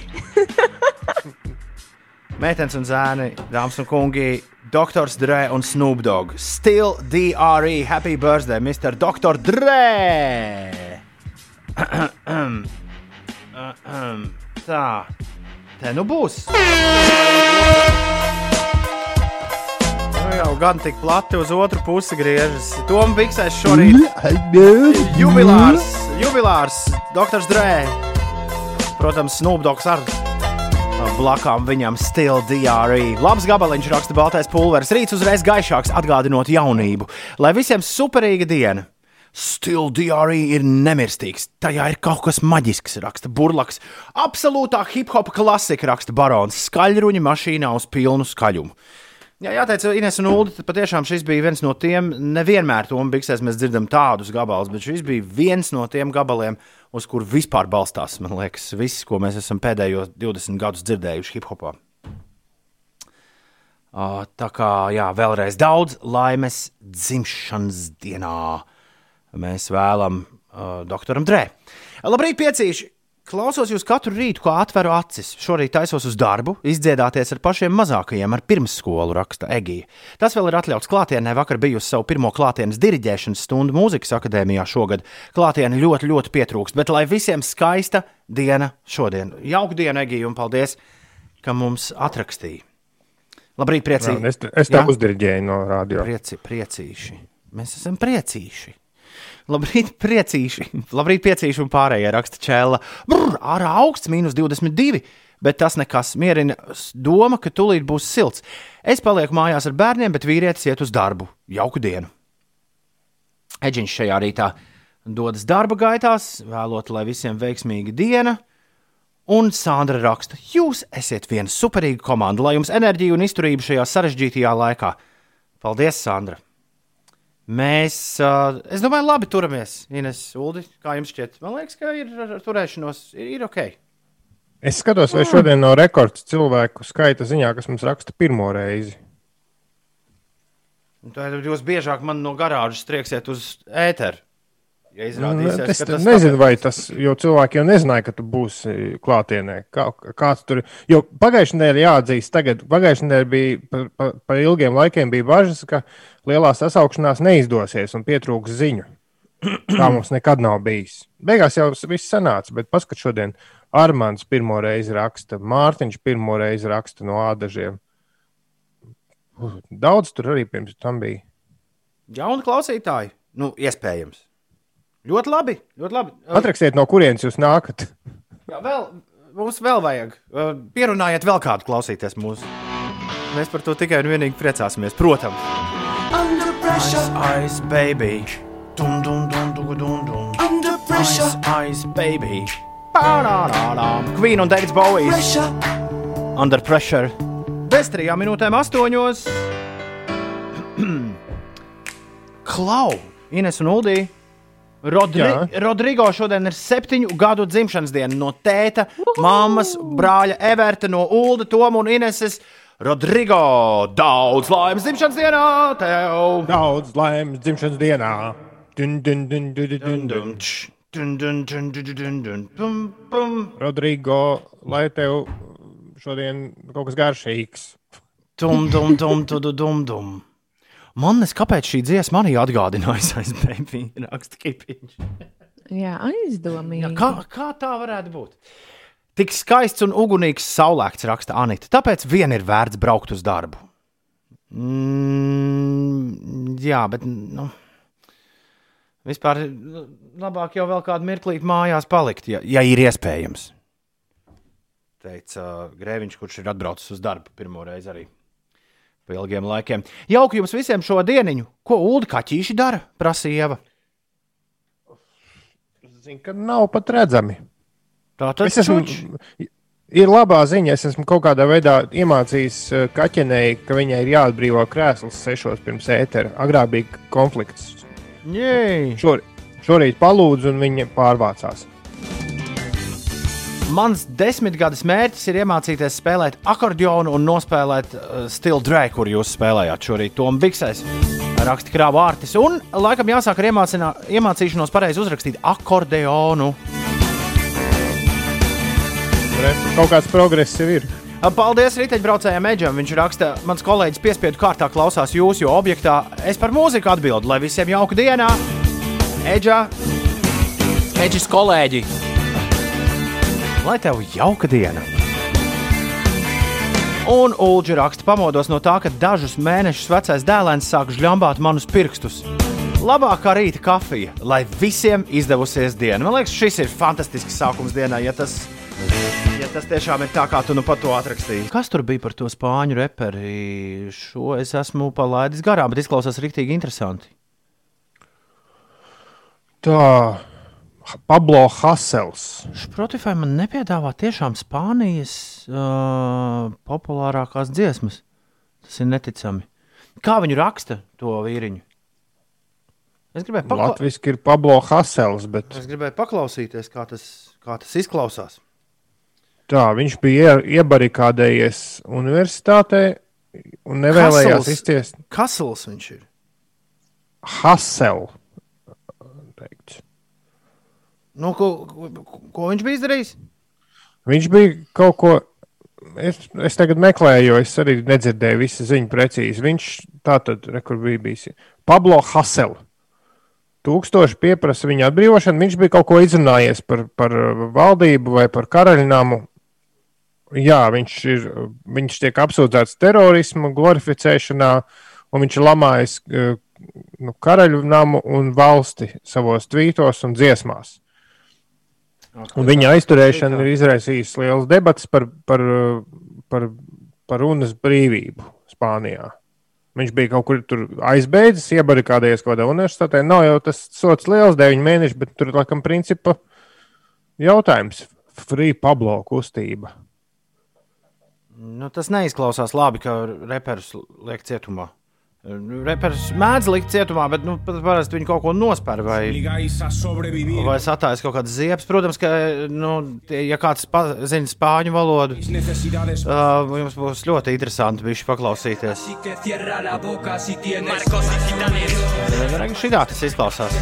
Meitenes un zēni, dāmas un kungi, Doktors Dre un Snoop Dogg. Still DRE, happy birthday, Mr. Dr. Dre! Tā, te nu būs. Nu jau gan tik plati uz otru pusi griežas. Tom Biksēs šorīt. Jubilārs, jubilārs, Dr. Dre. Protams, Snoop Dogs ar blakām viņam Still DRE. Labs gabaliņš raksta baltais pulveris. Rīts uzreiz gaišāks, atgādinot jaunību. Lai visiem superīga diena! Still DRE ir nemirstīgs. Tajā ir kaut kas maģisks, raksta burlaks. Absolūtā hip hop klasika, raksta barons. Skaļruņa mašīnā uz pilnu skaļumu. Jā, jāteic, Ines un Ulu, patiešām šis bija viens no tiem, nevienmēr to biksēs mēs dzirdam tādus gabalus, bet šis bija viens no tiem gabaliem, uz kur vispār balstās, man liekas, viss, ko mēs esam pēdējos 20 gadus dzirdējuši hip hopā. Uh, tā kā, jā, vēlreiz daudz laimes dzimšanas dienā mēs vēlam uh, doktoram Drē. Labrīt, piecīši! Klausos jūs katru rītu, kā atveru acis. Šorīt taisos uz darbu, izdziedāties ar pašiem mazākajiem, ar pirmsskolu, raksta Egija. Tas vēl ir atļauts klātienē. Vakar biju uz savu pirmo klātienes diriģēšanas stundu mūzikas akadēmijā šogad. Klātienē ļoti, ļoti pietrūkst, bet lai visiem skaista diena šodien. Jauka diena, Egija, un paldies, ka mums atrakstīja. Labrīt, priecīgi. Jā, es, es tev uzdiriģēju no radio. Prieci, priecīši. Mēs esam priecīši. Labrīt, priecīši. Labrīt, priecīši un pārējie raksta čēla. Brr, ārā augsts, mīnus 22. Bet tas nekas mierina doma, ka tūlīt būs silts. Es palieku mājās ar bērniem, bet vīrietis iet uz darbu. Jauku dienu. Eģiņš šajā rītā dodas darba gaitās, vēlot, lai visiem veiksmīga diena. Un Sandra raksta, jūs esat viena superīga komanda, lai jums enerģija un izturība šajā sarežģītajā laikā. Paldies, Sandra! Mēs, uh, es domāju, labi turamies. Ines, Uldi, kā jums šķiet? Man liekas, ka ir ar turēšanos, ir, ir ok. Es skatos, vai šodien no rekords cilvēku skaita ziņā, kas mums raksta pirmo reizi. Tad jūs biežāk man no garāžas trieksiet uz ēteru. Ja izrādīsies, es ka tas nezinu, vai tas, jo cilvēki jau nezināja, ka tu būsi klātienē. Kā, kāds tur jo pagājušajā nedēļā jāatzīst, tagad pagājušajā nedēļā bija par pa, pa ilgiem laikiem bija bažas, ka lielā sasaukšanās neizdosies un pietrūks ziņu. Tā mums nekad nav bijis. Beigās jau viss sanāca, bet paskat šodien Armāns pirmo reizi raksta, Mārtiņš pirmo reizi raksta no ādažiem. Daudz tur arī pirms tam bija. Jauni klausītāji, nu, iespējams. Ļoti labi. Ļoti labi. Atrakstiet, no kurienes jūs nākat. Jā, vēl, mums vēl vajag. Pierunājiet vēl kādu klausīties mūsu. Mēs par to tikai un vienīgi priecāsimies. Protams. Pressure, Ice, ice baby. Dun, dun, dun, dun, dun, dun. under pressure, Ice, ice baby. Ba-da-da-da. Queen un Davids Bowie. pressure. Under pressure. Bez trijām minūtēm astoņos. Klau, Ines un Uldī. Rodri Jā. Rodrigo šodien ir septiņu gadu dzimšanas diena no tēta, mammas, brāļa Everta, no Ulda, Toma un Ineses. Rodrigo, daudz laimes dzimšanas dienā tev! Daudz laimes dzimšanas dienā! Dun, dun, dun, dun, dun, dun, dun. Dun, dun, dun, dun, dun, dun, dun. Pum, pum. Rodrigo, lai tev šodien kaut kas garšīgs. Dum, dum, dum, dum, dum, dum, dum. Man nes, kāpēc šī dziesma manī atgādināja aizbēbī, raksta kipiņš. Jā, aizdomīgi. Kā, kā tā varētu būt? Tik skaists un ugunīgs saulēkts, raksta Anita. Tāpēc vien ir vērts braukt uz darbu. Mm, jā, bet. Nu, vispār nu, labāk jau vēl kādu mirklīti mājās palikt, ja, ja ir iespējams. Teica uh, Grēviņš, kurš ir atbraucis uz darbu pirmo reizi arī pēc ilgiem laikiem. Jauki jums visiem šo dienu! Ko Ulu kaķīši dara? prasīja Ieva. Zinu, ka nav pat redzami. Tā tas es esmu. Ir labā ziņa, es esmu kaut kādā veidā iemācījis eh, kaķenei, ka viņai ir jāatbrīvo krēsls sešos pirms ētera. Agrāk bija konflikts. Šor, šorīt palūdzu, un viņa pārvācās. Mans desmitgades mērķis ir iemācīties spēlēt akordionu un nospēlēt uh, stilu drēku, kur jūs spēlējāt šorīt. Tom Biksēs raksta krāva vārtis. Un laikam jāsāk ar iemācīšanos pareizi uzrakstīt akordeonu. Kaut kāds progress jau ir. Paldies riteņbraucējiem Eģam. Viņš raksta, mans kolēģis piespiedu kārtā klausās jūsu objektā. Es par mūziku atbildu, lai visiem jauka dienā. Eģa, Eģis kolēģi, lai tev jauka diena! Un Ulģi raksta, pamodos no tā, ka dažus mēnešus vecais dēlēns sāk žļambāt manus pirkstus. Labākā rīta kafija, lai visiem izdevusies diena. Man liekas, šis ir fantastisks sākums dienai, ja tas, ja tas tiešām ir tā, kā tu nu pat to atrakstīji. Kas tur bija par to spāņu reperi? Šo es esmu palaidis garām, bet izklausās rīktīgi interesanti. Tā, Pablo Hasels. Spotify man nepiedāvā tiešām Spānijas uh, populārākās dziesmas. Tas ir neticami. Kā viņi raksta to vīriņu? Es gribēju, pakla... Latvijasiski ir Pablo Hasels, bet es gribēju paklausīties, kā tas, kā tas izklausās. Tā, viņš bija ie- iebarikādējies universitātē un nevēlējās Kasels. izciest Kasls viņš ir. Haselu. Nu, ko, ko, ko viņš bija izdarījis? Viņš bija kaut ko. Es, es tagad meklēju, jo es arī nedzirdēju visu ziņu precīzi. Viņš tā tad, bija bijis. Pablo Hasel. Tūkstoši pieprasa viņa atbrīvošanu. Viņš bija kaut ko izrunājies par, par valdību vai par karaļnāmu. Jā, viņš, ir, viņš tiek apsūdzēts terorismu, glorificēšanā, un viņš ir lamājis eh, nu, karaļu namu un valsti savos tvītos un dziesmās. Un viņa aizturēšana ir izraisījusi liels debats par, par, par, par runas brīvību Spānijā. Viņš bija kaut kur tur aizbēdzis, iebarikādējies kaut kādā universitātē. Nav jau tas sots liels, 9 mēneši, bet tur laikam principa jautājums. Free Pablo kustība. Nu, tas neizklausās labi, ka reperis liek cietumā. Reperis mēdz likt cietumā, bet nu, parasti viņi kaut ko nospēr vai, vai satājas kaut kādas ziepes. Protams, ka, nu, tie- ja kāds zina spāņu valodu, uh, jums būs ļoti interesanti viņš paklausīties. Šitā tas izklausās.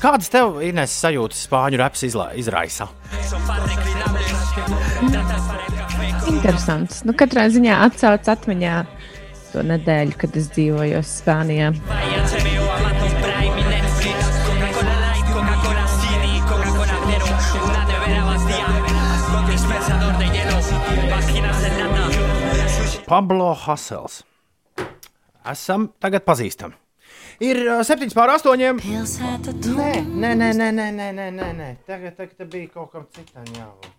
Kādas tev, Ines, sajūtas spāņu reps izla- izraisa? Interesants. Nu, katrā ziņā atcaucas atmiņā to nedēļu, kad es dzīvoju Spānijā. Pablo Hasels. Esam tagad pazīstami. Ir uh, septiņas pār astoņiem. Nē, nē, nē, nē, nē, nē, nē, nē. Tagad, tagad bija kaut kam citam jābūt.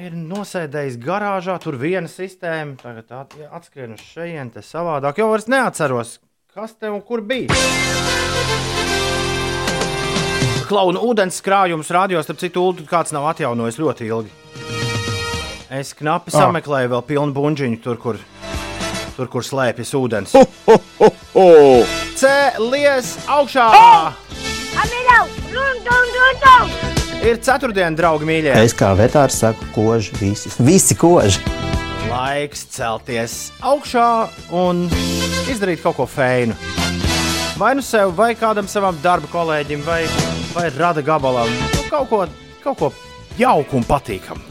Ir nosēdējis garāžā, tur viena sistēma, tagad atskrien uz šejienes, te savādāk. Jau vairs neatceros, kas te un kur bija. Klauna ūdens krājums rādījos, starp citu, ulu kāds nav atjaunojis ļoti ilgi. Es knapi Ah. sameklēju vēl pilnu buļbuļsāģiņu, tur, kur, tur, kur slēpjas ūdens. Cēlies augšā! Ir ceturtdiena, draugi mīļie. Es kā vetārs saku, koži visi. Visi koži. Laiks celties augšā un izdarīt kaut ko feinu. Vai nu sev, vai kādam savam darba kolēģim, vai, vai rada gabalam. Nu, kaut, ko, kaut ko jauku un patīkamu.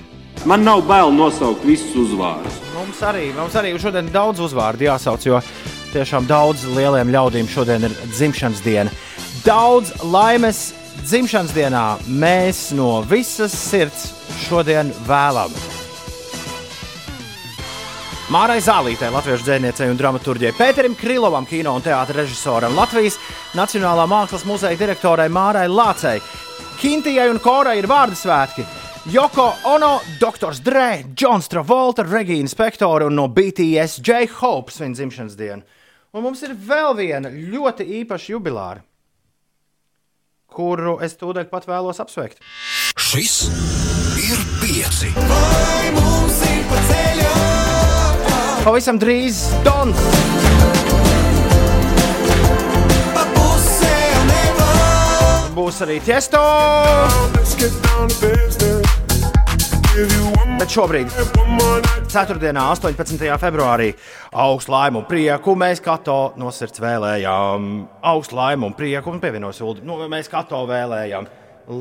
Man nav bail nosaukt visus uzvārdus. Mums arī, mums arī šodien ir daudz uzvārdu jāsauc, jo tiešām daudz lieliem ļaudīm šodien ir dzimšanas diena. Daudz laimes dzimšanas dienā mēs no visas sirds šodien vēlamies. Mārai Zālītē, latviešu dzēniecei un dramaturģijai, Pēterim Krilovam, kino un teātris režisoram, Latvijas Nacionālā mākslas muzeja direktorai Mārai Lācei, Kintijai un Korai ir vārdu svētki. Joko Ono, Dr. Dre, Johns Travolta, Regīna Spektora un no BTS J. Hope svin dzimšanas dienu. Un mums ir vēl viena ļoti īpaša jubilāra, kuru es tūdaļ pat vēlos apsveikt. Šis ir pieci. Pavisam drīz Dons. Būs arī tiesto. Bet šobrīd, 4. un 18. februārī, augstu laimu un prieku mēs kato no sirds vēlējām. Augstu laimu un prieku un pievienos ulu. Nu, mēs kato vēlējām.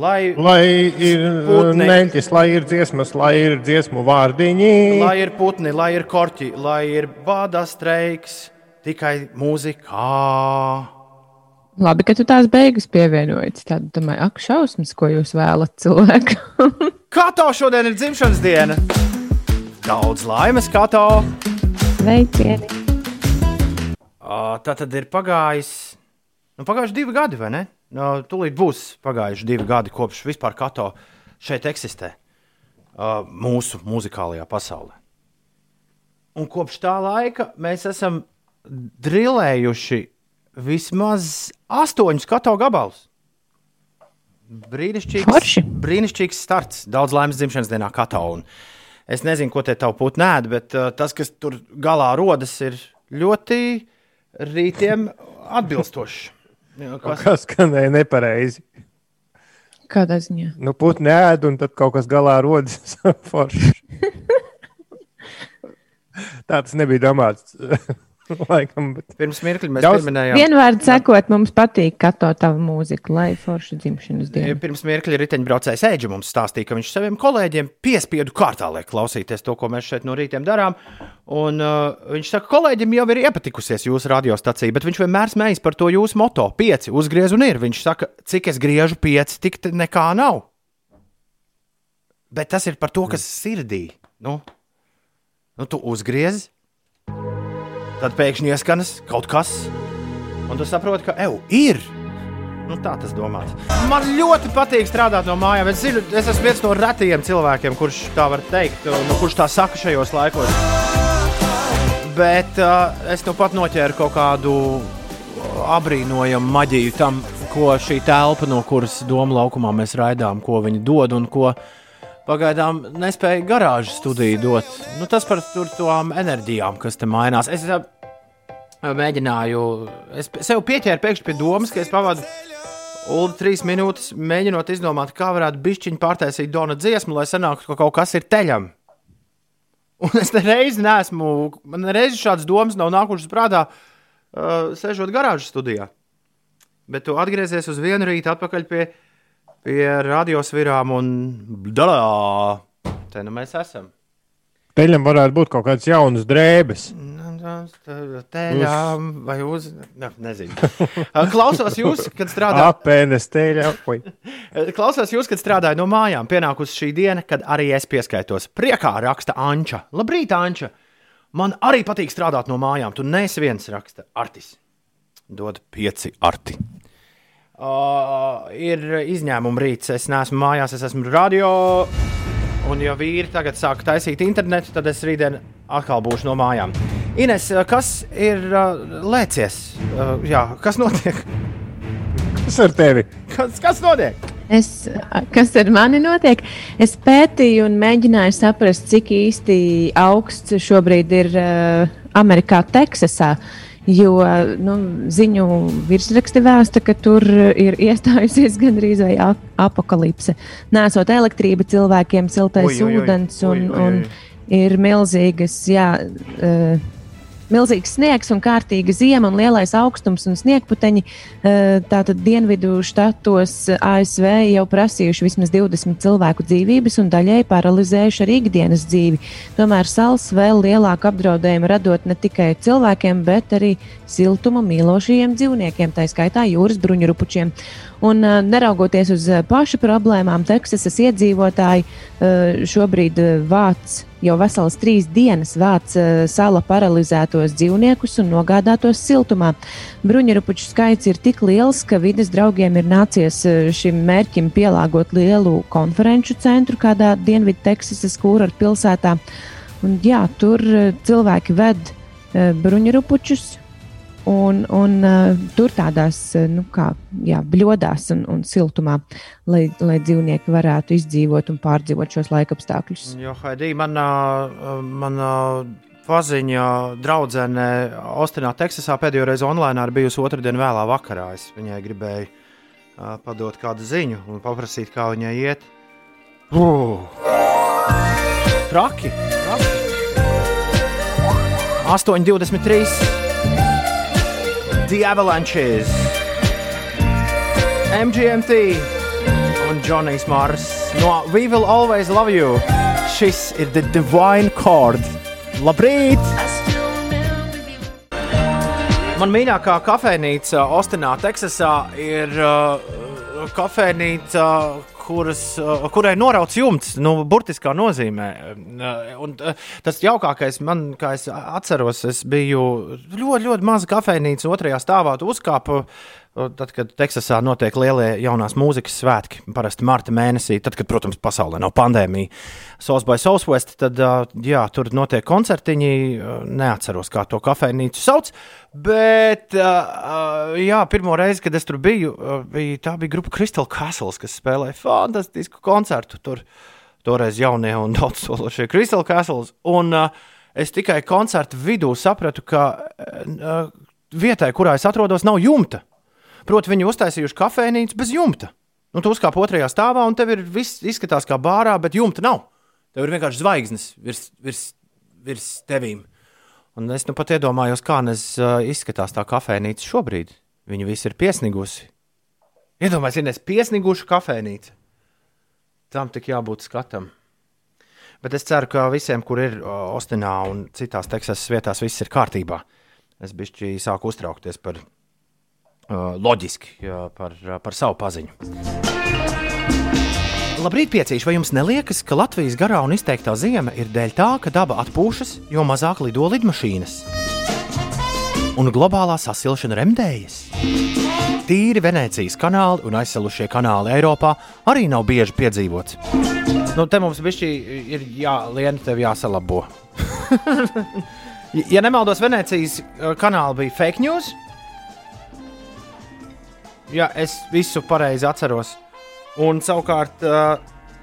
Lai, Lai ir Putni. neļķis, lai ir dziesmas, lai ir dziesmu vārdiņi. lai ir putni, lai ir korķi, lai ir bada streiks, tikai mūzikā. Labi, ka tu tās beigas pievienojies. Tad domāju, ak, šausmas, ko jūs vēlat cilvēkam. Kato šodien ir dzimšanas diena. Daudz laimes, Kato! Sveicieni! Tā tad ir pagājis. Nu, pagājuši divi gadi, vai ne? Nu, tūlīt būs pagājuši divi gadi, kopš vispār Kato šeit eksistē. Mūsu muzikālajā pasaulē. Un kopš tā laika mēs esam drillējuši vismaz astoņus Kato gabalus. Brīnišķīgs, brīnišķīgs starts. Daudz laimes dzimšanas dienā Kato. Un es nezinu, ko te tavu putu nē, bet uh, tas, kas tur galā rodas, ir ļoti rītiem atbilstošs. Kas, kas skanēja nepareizi? Kādā ziņā? Nu, putni ēd, un tad kaut kas galā rodas forši. Tā tas nebija domāts. Laikam, bet... Pirms mirkļa mēs Daudz- pieminējām. Vienvārds sakot, mums patīk kato tavu mūziku, lai forši dzimšanas diena. Pirms mirkļa riteņbraucējs Eģis mums stāstīja, ka viņš saviem kolēģiem piespiedu kārtā liek klausīties to, ko mēs šeit no rītiem darām. Un, uh, viņš saka, ka kolēģim jau ir iepatikusies jūsu radiostacija, bet viņš vienmēr smējas par to jūsu moto. Pieci uzgriez un ir. Viņš saka, cik es griežu pieci, tik nekā nav. Bet tas ir par to, kas sirdī. Nu, nu tu uzgriez, tad pēkšņi ieskanas kaut kas, un tu saproti, ka eju, ir. Nu, tā tas domāts. Man ļoti patīk strādāt no mājām. Es, zinu, es esmu viens no retajiem cilvēkiem, kurš tā var teikt, un kurš tā saka šajos laikos. Bet uh, es nu pat noķēru kaut kādu abrīnojamu maģiju tam, ko šī telpa, no kuras doma laukumā mēs raidām, ko viņi dod un ko pagaidām nespēja garāžas studiju dot. Nu, tas par tur tām enerģijām, kas te mainās. Es uh, mēģināju, es sev pieķēru pēkšņi pie domas, ka es pavadu Ulu trīs minūtes, mēģinot izdomāt, kā varētu bišķiņu pārtaisīt Dona dziesmu, lai sanāktu, ka kaut kas ir teļam. Un es nereizi neesmu, man nereizi šādas domas nav nākušas prātā, uh, sēžot garāžas studijā. Bet tu atgriezies uz vienu rītu atpakaļ pie, pie radiosvirām un dalā. Te nu mēs esam. Peļam varētu būt kaut kādas jaunas drēbes. Teļām vai uz. Ne, nezinu. Uh, Klausos jūs, kad strādājat. Apēnes teļā. Oi. Klausos jūs, kad strādāju no mājām. Pienākusi šī diena, kad arī es pieskaitos. Priekā raksta Anča. Labrīt, Anča! Man arī patīk strādāt no mājām. Tu neesi viens raksta Artis. Dod pieci arti. Uh, ir izņēmuma rīts. Es neesmu mājās, es esmu radio. Un, ja vīri tagad sāk taisīt internetu, tad es rītdien atkal būšu no mājām. Ines, kas ir uh, lēcies? Uh, jā, kas notiek? Kas ar tevi? Kas, kas notiek? Es, kas ar mani notiek? Es pētīju un mēģināju saprast, cik īsti augsts šobrīd ir uh, Amerikā, Teksasā. Jo nu, ziņu virsraksti vēsta, ka tur ir iestājusies gandrīz vai ap- apakalipse. Nesot elektrība cilvēkiem, siltais Ui, ui, ui, ūdens un, ui, ui, ui. un ir milzīgas. Jā, uh, Milzīgs sniegs un kārtīga zima un lielais augstums un sniegputeņi. eh, Tātad dienvidu štatos eh, ASV jau prasījuši vismaz 20 cilvēku dzīvības un daļēji paralizējuši arī ikdienas dzīvi. Tomēr sals vēl lielāku apdraudējumu radot ne tikai cilvēkiem, bet arī siltuma mīlošajiem dzīvniekiem, tā skaitā jūras bruņurupučiem. Un, uh, neraugoties uz uh, pašu problēmām, Teksasas iedzīvotāji šobrīd vāc jau veselas trīs dienas vāc uh, sala paralizētos dzīvniekus un nogādātos siltumā. Bruņurupuču skaits ir tik liels, ka vides draugiem ir nācies uh, šim mērķim pielāgot lielu konferenču centru kādā Dienvidu Teksasas kūra pilsētā. Un, jā, tur uh, cilvēki ved bruņurupučus un, un uh, tur tādās uh, nu, kā, jā, bļodās un, un siltumā, lai, lai dzīvnieki varētu izdzīvot un pārdzīvot šos laikapstākļus. Jo, Haidī, manā, manā paziņa draudzene Austinā, Teksasā pēdējo reizi online ir bijusi otrdien vēlā vakarā. Es viņai gribēju uh, padot kādu ziņu un paprasīt, kā viņai iet. Uh. Traki! traki. 8,23. The Avalanches, MGMT un Johnny's Mars no We Will Always Love You. Šis ir The Divine Chord. Labrīt! Man mīļākā kafejnīca Austinā, Teksasā ir uh, kafejnīca, kuras, uh, kurai norauts jumts, nu, burtiskā nozīmē. Uh, un, uh, tas jaukākais man, kā es atceros, es biju ļoti, ļoti maza kafejnīca otrajā stāvā, uzkāpu. Tad, kad Teksasā notiek lielie jaunās mūzikas svētki, parasti marta mēnesī, tad, kad, protams, pasaulē nav pandēmija, South by Southwest, tad jā, tur notiek koncertiņi. Neatceros, kā to kafejnīcu sauc. Bet, jā, pirmo reizi, kad es tur biju, bija, tā bija grupa Crystal Castles, kas spēlēja fantastisku koncertu. Tur toreiz jaunie un daudz sološie Crystal Castles. Un es tikai koncertu vidū sapratu, ka uh, vietai, kurā es atrodos, nav jumta. Proti, viņi uztaisījuši kafejnīcu bez jumta. Nu, tu uzkāp otrajā stāvā, un tev ir viss izskatās kā bārā, bet jumta nav. Tev ir vienkārši zvaigznes virs, virs, virs tevīm. Un es nu pat iedomājos, kā nes, uh, izskatās tā kafejnīca šobrīd. Viņa visi ir piesnigusi. Iedomājieties, Ines, piesniguša kafejnīca. Tam tik jābūt skatam. Bet es ceru, ka visiem, kur ir Ostinā un citās Teksasas vietās, viss ir kārtībā. Es bišķi sāku uztraukties par uh, loģiski, jā, par, par savu paziņu. Labrīt, piecīši! Vai jums neliekas, ka Latvijas garā un izteiktā zima ir dēļ tā, ka daba atpūšas, jo mazāk lido lidmašīnas? Un globālā sasilšana remdējas. Tīri Venecijas kanāli un aizsalušie kanāli Eiropā arī nav bieži piedzīvots. Nu, te mums ir jā, liena, tev jāsalabo. ja nemaldos, Venecijas kanāli bija fake news. Jā, es visu pareizi atceros. Un savukārt, uh,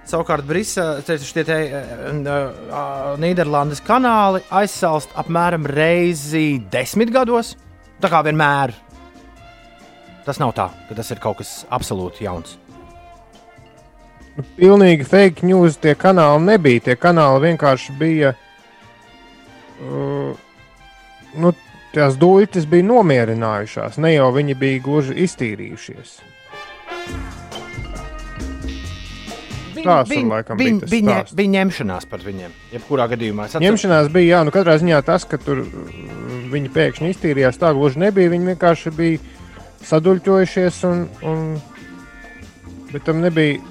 savukārt Brisele, šie te, uh, Nīderlandes kanāli aizsalst apmēram reizi desmit gados. Tā kā vienmēr. Tas nav tā, ka tas ir kaut kas absolūti jauns. Pilnīgi fake news tie kanāli nebija. Tie kanāli vienkārši bija. Uh, nu, tās dūļas bija nomierinājušās. Ne jau viņi bija gluži iztīrījušies. Tās ir laikam bija viņa, stāsts. viņa ņemšanās par viņiem. Jebkurā gadījumā es atceros- Ņemšanās bija, jā, nu katrā ziņā tas, ka tur uh, viņi pēkšņi iztīrījās, tā gluži nebija. Viņi vienkārši bija saduļķojušies, un, un... bet tam nebija.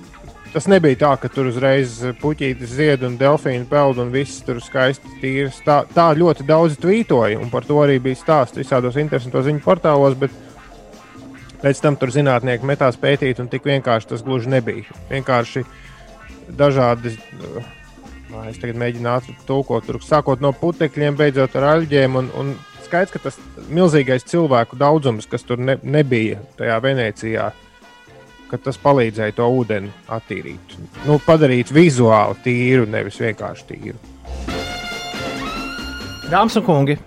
Tas nebija tā, ka tur uzreiz puķītis zied un delfīni peld un viss tur skaisti tīrs. Tā, tā ļoti daudz tvītoja, un par to arī bija stāsts visādos interesantos ziņu portālos, pēc tam tur zinātnieki metās pētīt, un tik vienkārši tas gluži nebija. Vienkārši dažādi. uh, es tagad mēģinu ātri tulkot, tur sākot no putekļiem, beidzot ar aļģiem. Un, un skaidrs, ka tas milzīgais cilvēku daudzums, kas tur ne, nebija tajā Venecijā, ka tas palīdzēja to ūdeni attīrīt. Nu, padarīt vizuāli tīru, nevis vienkārši tīru. Dāmas un kungi,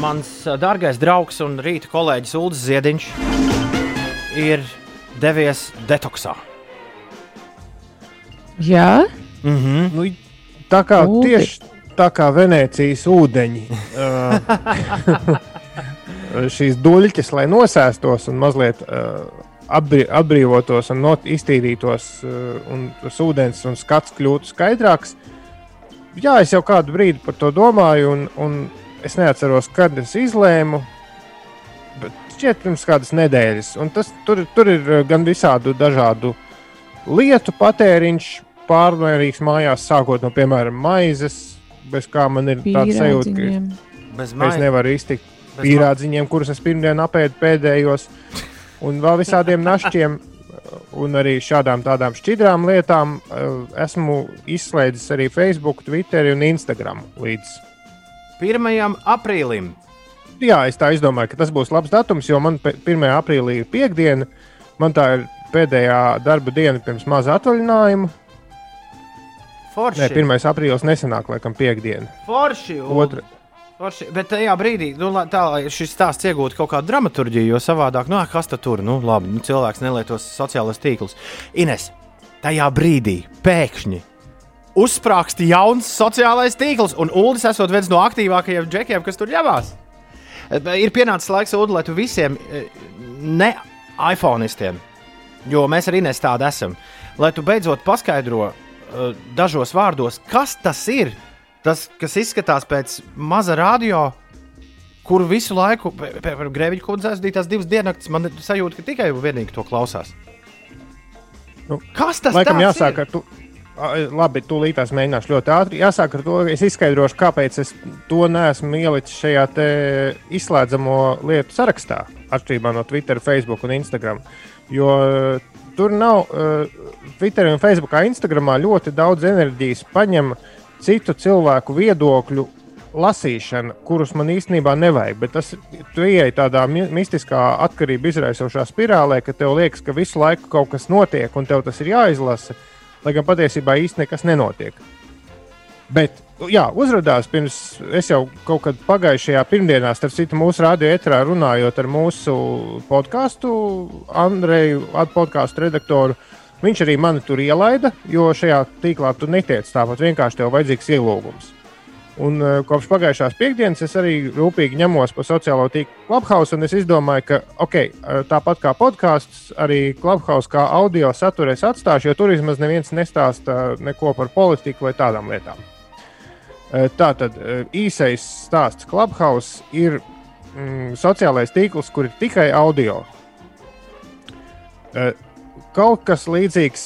mans dārgais draugs un rīta kolēģis Ulris Ziediņš ir devies detoksā. Jā, Mm -hmm. nu, tā kā Uldi. tieši tā kā Venecijas ūdeņi. uh, šīs duļķis, lai nosēstos un mazliet uh, atbrī, atbrīvotos un not, iztīrītos, uh, un tas ūdens un skats kļūtu skaidrāks. Jā, es jau kādu brīdi par to domāju, un, un es neatceros, kad es izlēmu. Bet šķiet pirms kādas nedēļas. Un Tas, tur, tur ir eh, gan visādu dažādu lietu patēriņš, pārmērīgs mājās, sākot no, piemēram, maizes, bez kā man ir tāds sajūta, Pīrādziņiem. Bez ka es nevaru iztikt pīrādziņiem, kurus es pirmdien apēdu pēdējos, un vēl visādiem našķiem. Un arī šādām tādām šķidrām lietām eh, esmu izslēdzis arī Facebook, Twitter un Instagram līdz 1. aprīlim. Jā, es tā izdomāju, ka tas būs labs datums, jo man pe- 1. aprīlī ir piekdiena. Man tā ir pēdējā darba diena pirms maza atvaļinājuma. Forši. Nē, 1. aprīlis nesenāk, laikam, piekdiena. Forši. un- Otra. Forši. Bet tajā brīdī, nu, lai- tā, lai šis stāsts iegūtu kaut kādu dramaturgiju, jo savādāk, nu, ā, kas tad tur, nu, labi, nu, cilvēks nelietos sociālos tīklus. Ines, tajā brīdī pēkšņi uzsprāgst jauns sociālais tīkls, un Ulas esot viens no aktīvākajiem džekiem, kas tur ņemās. Ir pienācis laiks, Ulu, lai tu visiem eh, ne iPhoneistiem, jo mēs arī nes tādi esam, lai tu beidzot paskaidro eh, dažos vārdos, kas tas ir. Tas, kas izskatās pēc maza radio, kur visu laiku, piemēram, Grēviņa kundze aizvadīja tās divas dienas, man sajūta, ka tikai un vienīgi to klausās. Nu, Kas tas Laikam jāsāk ir? ar to. Labi, tūlīt tās mēģināšu ļoti ātri. Jāsāk ar to, es izskaidrošu, kāpēc es to neesmu ielicis šajā izslēdzamo lietu sarakstā, atšķirībā no Twitter, Facebook un Instagram. Jo eh, tur nav uh, Twitter un Facebook, Instagramā ļoti daudz enerģijas paņem citu cilvēku viedokļu lasīšana, kurus man īstenībā nevajag. Bet tas ieej tādā mi- mistiskā atkarību izraisošā spirālē, ka tev liekas, ka visu laiku kaut kas notiek un tev tas ir jāizlasa, lai gan patiesībā īstenībā nekas nenotiek. Bet, jā, uzrādījās pirms es jau kaut kad pagājušajā pirmdienā, starp citu, mūsu radio etrā runājot ar mūsu podkāstu, Andreju, podkāstu redaktoru. Viņš arī mani tur ielaida, jo šajā tīklā tu netiec tāpat vienkārši tev vajadzīgs ielūgums. Un uh, kopš pagājušās piekdienas es arī rūpīgi ņemos par sociālo tīklu Clubhouse, un es izdomāju, ka okay, uh, tāpat kā podkāsts, arī Clubhouse kā audio saturu es atstāšu, jo tur vismaz neviens nestāsta neko par politiku vai tādām lietām. Uh, Tā tad uh, īsais stāsts Clubhouse ir mm, sociālais tīkls, kur ir tikai audio. Uh, Kaut kas līdzīgs,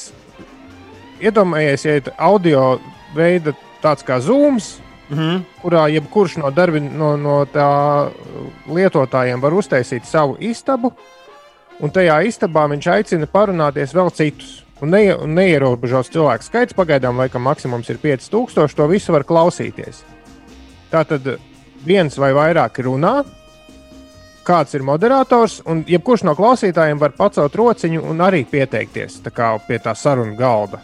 iedomājieties, ja ir audio veida tāds kā zūms, Mm -hmm. kurā jebkurš no, darbi, no, no tā lietotājiem var uztaisīt savu istabu, un tajā istabā viņš aicina parunāties vēl citus. Un, ne, un neierobežots cilvēku skaits, pagaidām laikam maksimums ir 5000, to visu var klausīties. Tā tad viens vai vairāk runā, kāds ir moderators, un jebkurš no klausītājiem var pacelt rociņu un arī pieteikties tā kā pie tā sarunu galda.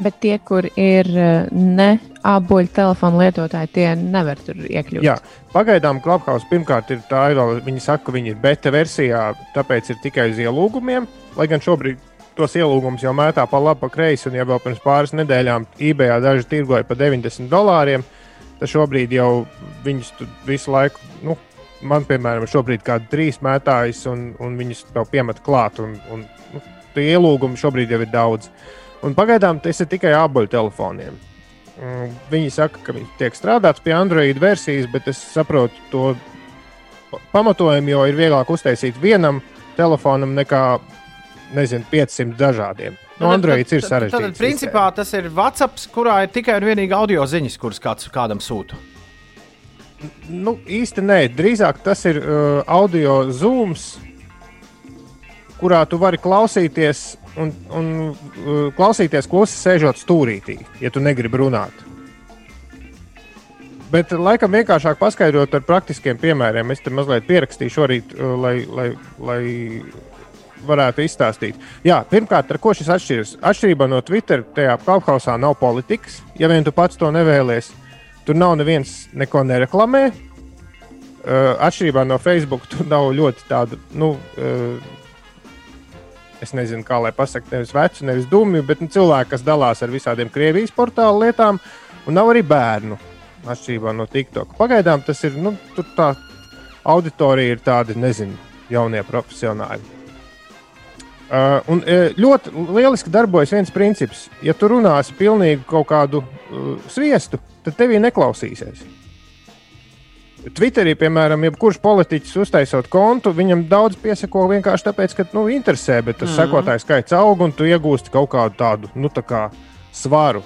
Bet tie, kur ir eh, ne aboļu telefonu lietotāji, tie nevar tur iekļūt. Jā, pagaidām Clubhouse pirmkārt ir tā, ir, viņi saka, ka viņi ir beta versijā, tāpēc ir tikai uz ielūgumiem. Lai gan šobrīd tos ielūgumus jau mētā pa labi, pa kreisi, un jau pirms pāris nedēļām eBay daži tirgoja par 90 dolāriem, tad šobrīd jau viņus visu laiku, nu, man piemēram, šobrīd kādi trīs mētājas, un, un viņus tev piemet klāt, un, un nu, tie ielūgumi šobrīd jau ir daudz. Un pagaidām tas ir tikai aboļu telefoniem. Mm, Viņi saka, ka tiek strādāts pie Android versijas, bet es saprotu to pa- pamatojumu, jo ir vieglāk uztaisīt vienam telefonam nekā nezinu, 500 dažādiem. No Nu, Android ir sarežģīts. Tad, principā, tas ir WhatsApp, kurā ir tikai un vienīgi audio ziņas, kuras kāds kādam sūta. Nu, īsti nē, drīzāk tas ir uh, audio zooms, kurā tu vari klausīties un, un uh, klausīties klusi sēžot stūrītī, ja tu negribi runāt. Bet laikam vienkāršāk paskaidrot ar praktiskiem piemēriem. Es te mazliet pierakstīju šorīt, uh, lai, lai, lai varētu izstāstīt. Jā, pirmkārt, ar ko šis atšķiras? Atšķirībā no Twitter, tajā Clubhouse nav politikas. Ja vien tu pats to nevēlies, tur nav neviens neko nereklamē. Uh, atšķirībā no Facebook, tur nav ļoti tāda, nu, uh, es nezinu, kā lai pasaktu, nevis vecu, nevis dumju, bet nu, cilvēki, kas dalās ar visādiem Krievijas portālu lietām, un nav arī bērnu. Atšķirībā no TikTok. Pagaidām tas ir, nu, tur tā auditorija ir tāda, nezinu, jaunie profesionāļi. Uh, un ļoti lieliski darbojas viens princips. Ja tu runāsi pilnīgi kaut kādu uh, sviestu, tad tevī neklausīsies. Twitterī, piemēram, jebkurš politiķis uztaisot kontu, viņam daudz piesako vienkārši tāpēc, ka nu, interesē, bet tas mm. Sekotāju skaits aug un tu iegūsti kaut kādu tādu nu, tā kā svaru.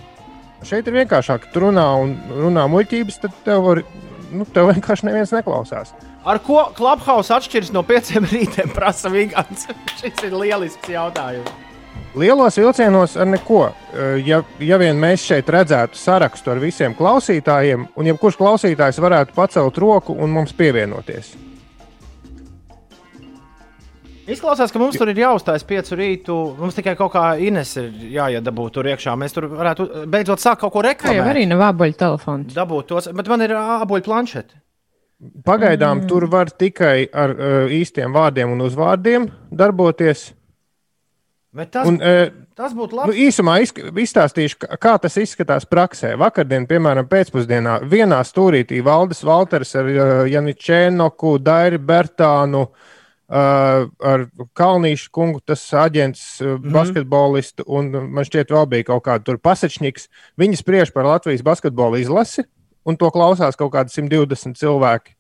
Šeit ir vienkāršāk, ka tu runā un runā muļķības, tad tev, var, nu, tev vienkārši neviens neklausās. Ar ko Clubhouse atšķiras no pieciem rītiem, prasa Vigants? Šis ir lielisks jautājums. Lielos vilcienos ar neko. Ja, ja vien mēs šeit redzētu sarakstu ar visiem klausītājiem, un jebkurš klausītājs varētu pacelt roku un mums pievienoties. Izklausās, ka mums tur ir jāuzstājas piecu rītu. Mums tikai kaut kā Ines ir jāiedabū tur iekšā. Mēs tur varētu beidzot sākt kaut ko reklamēt. arī nav abuļu telefons. Dabūt tos, bet man ir abuļu planšeti. Pagaidām mm. tur var tikai ar uh, īstiem vārdiem un uzvārdiem darboties. Bet tas, Un, uh, tas būtu nu, labi. īsumā izk- izstāstīšu, kā- tas izskatās praksē. Vakardien, piemēram, pēcpusdienā vienā stūrītī Valdis Valters ar uh, Janičēnoku, Dairi Bertānu, uh, ar Kalnīšu kungu, tas aģents, uh, Mhm. basketbolistu, un uh, man šķiet, vēl bija kaut kāda tur pasečniks. Viņi spriež par Latvijas basketbola izlasi, un to klausās kaut kādi 120 cilvēki.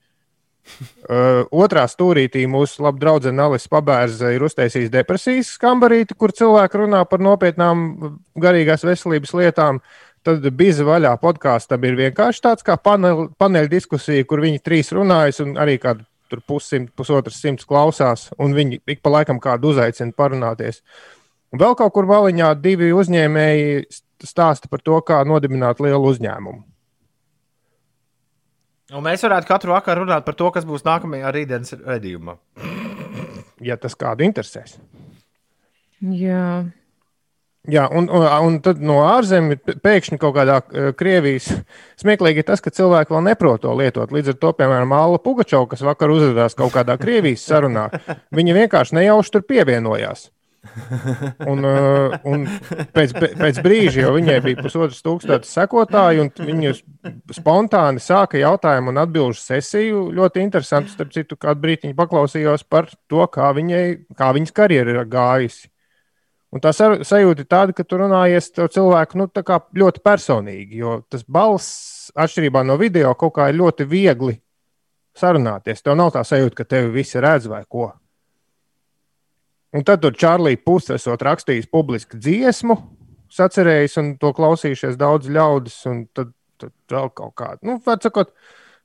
Uh, otrā stūrītī mūsu laba draudzene Alis Pabērza ir uztaisījis depresijas kambarīti, kur cilvēki runā par nopietnām garīgās veselības lietām. Tad bija vaļā podkāstam ir vienkārši tāds kā panel, paneļa diskusija, kur viņi trīs runājas un arī kādu tur pussimt, pusotras simts klausās, un viņi ik pa laikam kādu uzaicina parunāties. Un vēl kaut kur maliņā divi uzņēmēji st- stāsta par to, kā nodibināt lielu uzņēmumu. Un mēs varētu katru vakaru runāt par to, kas būs nākamajā rītdienas redzējumā. Ja tas kādu interesēs. Jā. Jā, un, un, un tad no ārzemēs pēkšņi kaut kādā uh, Krievijas smieklīgi ir tas, ka cilvēki vēl neprot to lietot. Līdz ar to, piemēram, Māla Pugačova, kas vakar uzvedās kaut kādā Krievijas sarunā, viņa vienkārši nejauši tur pievienojās. Un, uh, un pēc, pēc brīža jau viņai bija pusotrs tūkstotis sekotāju, un viņa spontāni sāka jautājumu un atbildžu sesiju. Ļoti interesanti, starp citu, kādu brīdiņu paklausījos par to, kā, viņai, kā viņas karjera ir gājusi. Un tā sajūta ir tāda, ka tu runājies ar cilvēku nu, ļoti personīgi, jo tas balss, atšķirībā no video, kaut kā ir ļoti viegli sarunāties. Tev nav tā sajūta, ka tevi visi redz vai ko. Un tad tur Čārlīs Puses esot rakstījis publiski dziesmu, sacerējis un to klausījušies daudz ļaudis, un tad, tad vēl kaut kāda. Nu, sakot,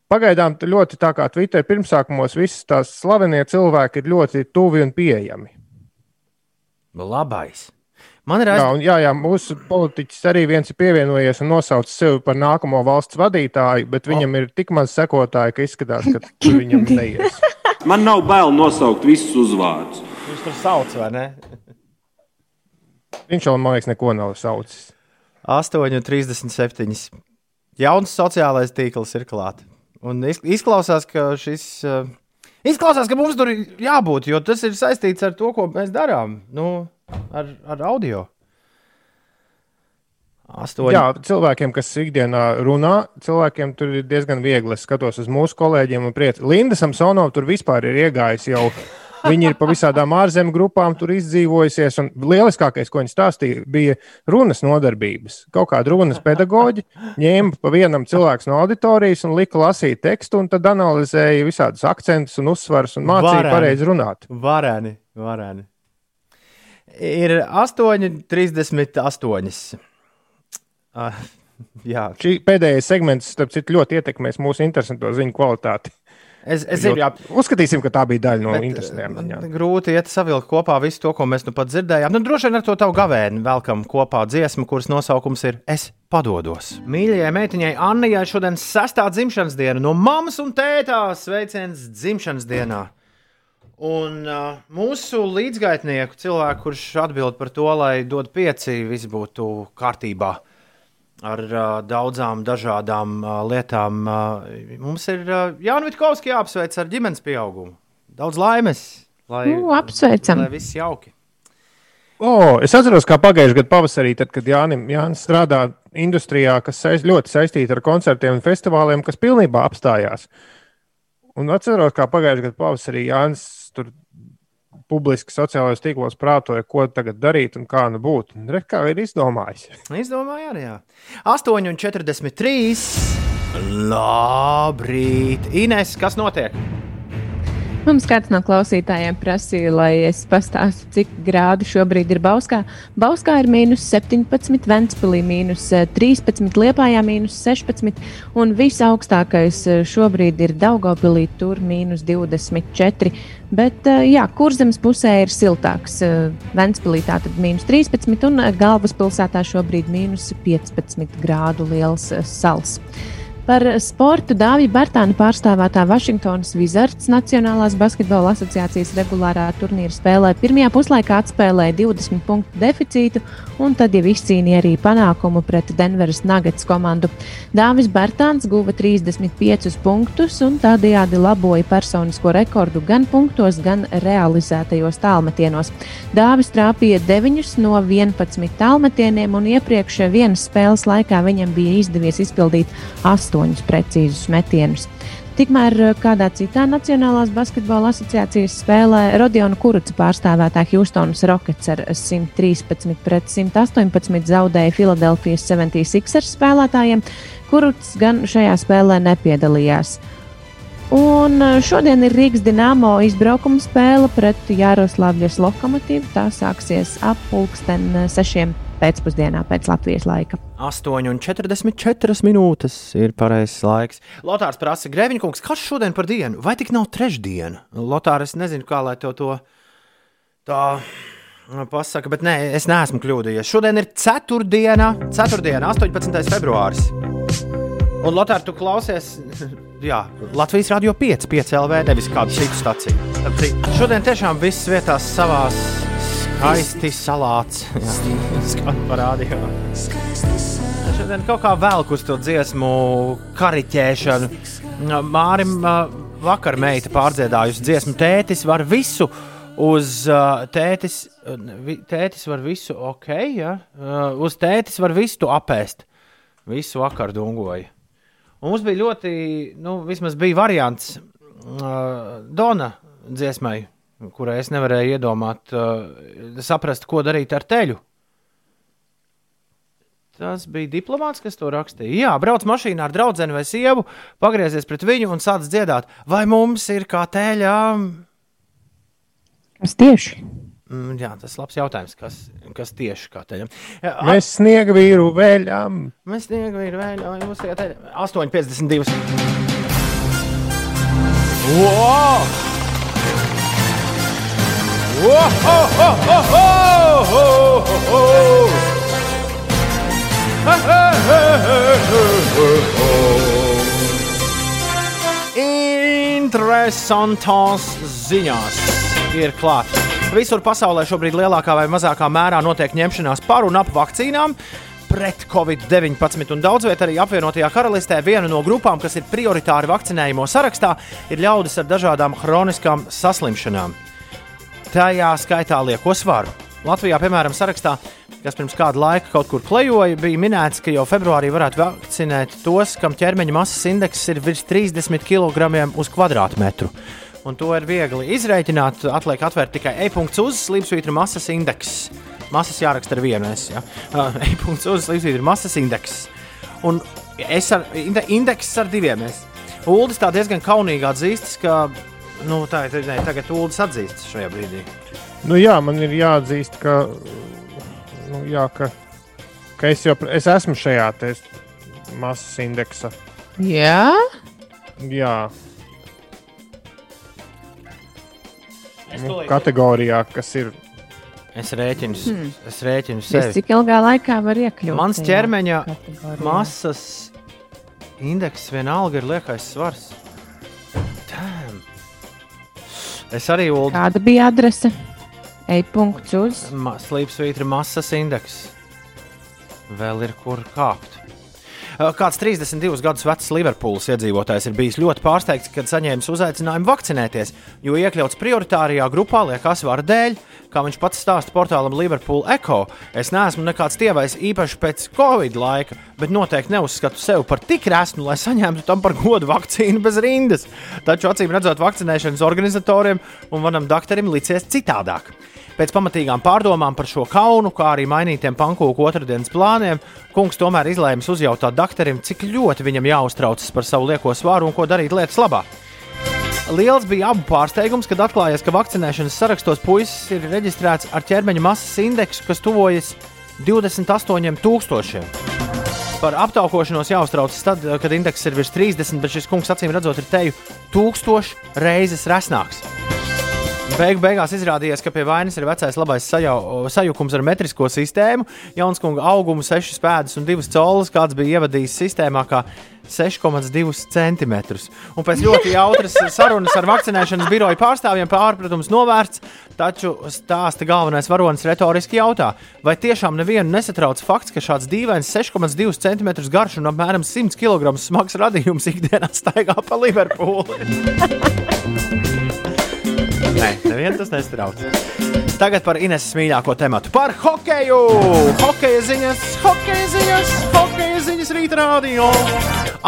pagaidām ļoti tā kā Twitter pirmsākumos visas tās slavenie cilvēki ir ļoti tuvi un pieejami. Labais. Man ir Jā, aiz... un, jā, jā, mūsu politiķis arī viens ir pievienojies un nosaucis sevi par nākamo valsts vadītāju, bet viņam ir tik maz sekotāju, ka izskatās, ka viņam neies. Man nav bail nosaukt visus uzvārdus. Viņš tur sauc, vai ne? Viņš jau, man liekas, neko nav saucis. 8,37. Jauns sociālais tīkls ir klāts. Un iz- izklausās, ka šis. uh, Izklausās, ka mums tur ir jābūt, jo tas ir saistīts ar to, ko mēs darām. Nu, ar, ar audio. Astoņi. Jā, cilvēkiem, kas ikdienā runā, cilvēkiem tur ir diezgan viegli. Es skatos uz mūsu kolēģiem un priecājos. Linda Samsonova tur vispār ir iegājusi jau. Viņa ir pa visādām ārzemju grupām tur izdzīvojusies. Un lieliskākais, ko viņa stāstīja, bija runas nodarbības. Kaut kāda runas pedagoģi ņēma pa vienam cilvēkam no auditorijas un lika lasīt tekstu, un tad analizēja visādus akcentus un uzsvarus un mācīja pareizi runāt. Varēni, varēni. Ir 8,38. Uh, jā, Šī pēdējais segments, starp citu, ļoti ietekmēs mūsu interesanto ziņu kvalitāti. Es, es zinu, jā. Uzskatīsim, ka tā bija daļa no man ziņām. grūti iet savilkt kopā visu to, ko mēs nu pat dzirdējām. Nu, droši vien ar to tavu gavēni velkam kopā dziesmu, kuras nosaukums ir Es padodos. Mīļajai meitiņai Annijai šodien sastā dzimšanas diena no mammas un tētās sveiciens dzimšanas dienā. Un uh, mūsu līdzgaitnieku, cilvēku, kurš atbild par to, lai dod pieci, viss būtu kārtībā ar uh, daudzām dažādām uh, lietām. Uh, mums ir uh, Jānis Vitkovskis jāapsveic ar ģimenes pieaugumu. Daudz laimes, lai, Nu, apsveicam. lai viss jauki. O, es atceros, kā pagājušajā gadā pavasarī, tad, kad Jānis, Jānis strādā industrijā, kas saist, ļoti saistīta ar koncertiem un festivāliem, kas pilnībā apstājās. Un atceros, kā pagājušajā gadā pavasarī Jānis tur publiski sociālajos tīklos prātoja, ko tagad darīt un kā nu būt. Re, kā ir izdomājis. Izdomāju, arī. jā. 8,43. Labrīt! Ines, kas notiek? Mums kāds no klausītājiem prasīja, lai es pastāstu, cik grādu šobrīd ir Bauskā. Bauskā ir mīnus 17, Ventspīlī mīnus 13, Liepājā mīnus 16, un visaugstākais eh, šobrīd ir Daugopilī, tur mīnus 24. Bet, eh, jā, kurzemes pusē ir siltāks. Eh, Ventspīlī tātad mīnus 13, un galvaspilsētā šobrīd mīnus 15 grādu liels eh, sals. Par sportu Dāvija Bērtāna pārstāvētā Vašingtonas Wizards Nacionālās basketbola asociācijas regulārā turnīra spēlē pirmajā puslaikā atspēlēja 20 punktu deficītu, un tad jau izcīnīja arī panākumu pret Denveras Nuggets komandu. Dāvis Bērtāns guva 35 punktus un tādējādi laboja personisko rekordu gan punktos, gan realizētajos tālmetienos. Dāvis trāpīja 9 no 11 tālmetieniem, un iepriekš vienas spēles laikā viņam bija izdevies izpildīt 8 precīzus metienus. Tikmēr eh, kādā citā Nacionālās basketbola asociācijas spēlē Rodiona Kuruca pārstāvētā Houstonas Rockets ar 113 pret 118 zaudēja Filadelfijas 76ers spēlētājiem. Kurucs gan šajā spēlē nepiedalījās. Un eh, šodien ir Rīgas dīnāmo izbraukuma spēle pret Jāroslavļas lokomotīvu. Tā sāksies ap pulksten eh, sešiem pēcpusdienā pēc Latvijas laika. 8,44 minūtes ir pareizais laiks. Lotārs prasa, Grēviņkungs, kas šodien par dienu? Vai tik nav trešdiena? Lotārs, es nezinu, kā lai tev to tā pasaka, bet nē, es neesmu kļūdījies. Šodien ir ceturtdiena, ceturtdiena 18. februāris. Un Lotārs, tu klausies, jā, Latvijas radio 5, 5 LV, nevis kādu citu staciju. Šodien tiešām viss vietās savās skaisti salāts. Jā, parādījā. Šodien kaut kā velk uz to dziesmu kariķēšanu. Mārim vakar meita pārdziedājusi dziesmu Tētis var visu uz uh, tētis, tētis var visu, ok, ja? uh, uz tētis var visu apēst. Visu vakar dungoja. Un mums bija ļoti, nu, vismaz bija variants uh, Dona dziesmai, kurai es nevarēju iedomāt, uh, saprast, ko darīt ar teļu. Tas bija diplomāts, kas to rakstīja. Jā, brauc mašīnā ar draugu vai sievu, pagriezies pret viņu un sāc dziedāt. Vai mums ir kā tēļām? Kas tieši? Mm, jā, tas ir labs jautājums. Kas, kas tieši kā tēļam? Jā, Mēs sniega vīru vēļām. Mēs sniega vīru vēļām. Mums ir 8,52. Wow! Interesantās ziņās ir klāts. Visur pasaulē šobrīd lielākā vai mazākā mērā notiek ņemšanās par un ap vakcīnām pret covid-19. Un daudz vietā arī apvienotajā karalistē viena no grupām, kas ir prioritāri vakcinējumu sarakstā, ir ļaudis ar dažādām chroniskām saslimšanām. Tajā skaitā lieko svaru. Latvijā, piemēram, sarakstā, kas pirms kāda laika kaut kur klejoja, bija minēts, ka jau februārī varētu vakcinēt tos, kam ķermeņa masas indeks ir virs 30 kg uz kvadrātmetru. Un to ir viegli izreikināt. Atliek atvērt tikai e-punkts uz slīpsvītra masas indeks. Masas jāraksta ar vienu S. Ja? Uh, e-punkts uz slīpsvītra masas indeks. Un es ar inde, indeks ar diviem S. Uldis tā diezgan kaunīgi atzīstas, ka nu, tā ir ne, tagad Uldis atzīstas šajā brīdī. Nu, jā, man ir jāatzīst, ka, nu, jā, ka, ka es jau es esmu šajā masas indeksa. Jā, Jā, nu, kategorijā, kas ir. Es rēķinu, Hmm. es rēķinu es sevi. cik ilgā laikā var iekļūt? Mans ķermeņa kategorijā? masas indeks vienalga ir liekais svars. Es arī Ulu Kāda bija adrese? E-punkts uz. ma slīpsvītra masas indeks. Vēl ir kur kāpt. Uh, Kāds 32 gadus vecs Liverpools iedzīvotājs ir bijis ļoti pārsteigts, kad saņēmis uzaicinājumu vakcinēties, jo iekļauts prioritārajā grupā liekas vara dēļ. Kā viņš pats stāsta portālam Liverpool Echo, es neesmu nekāds tievais īpaši pēc Covid laika, bet noteikti neuzskatu sevi par tik resnu, lai saņemtu tam par godu vakcīnu bez rindas. Taču acīm redzot, vakcinēšanas organizatoriem un manam doktoram licies citādāk. Pēc pamatīgām pārdomām par šo kaunu, kā arī mainītiem pankūku otrdienas plāniem, kungs tomēr izlēma uzjautāt dakterim, cik ļoti viņam jāuztraucas par savu lieko svaru un ko darīt lietas labā. Liels bija abu pārsteigums, kad atklājās, ka vakcinēšanas sarakstos puisis ir reģistrēts ar ķermeņa masas indeksu, kas tuvojas 28,000. Par aptaukošanos jāuztraucas tad, kad indeks ir virs 30, bet šis kungs acīm redzot ir teju tūkstoš reizes resnāks. Beigu beigās izrādījās, ka pie vainas ir vecais labais sajau, sajukums ar metrisko sistēmu, Janskunga augumu, 6 pēdas un 2 colas, kāds bija ievadījis sistēmā kā 6,2 cm. Un pēc ļoti jautras sarunas ar vakcinēšanas biroju pārstāvjiem pārpratums novērts, taču stāsta galvenais varonis retoriski jautā, vai tiešām nevienu nesatrauc fakts, ka šāds dīvains 6,2 cm garš un apmēram 100 kg smags radījums ikdienā staigā pa Liverpooli. Nē, nevienu tas nestrauc. Tagad par Ineses mīļāko tematu. Par hokeju! Hokeja ziņas, hokeja ziņas, hokeja ziņas rīta rādio!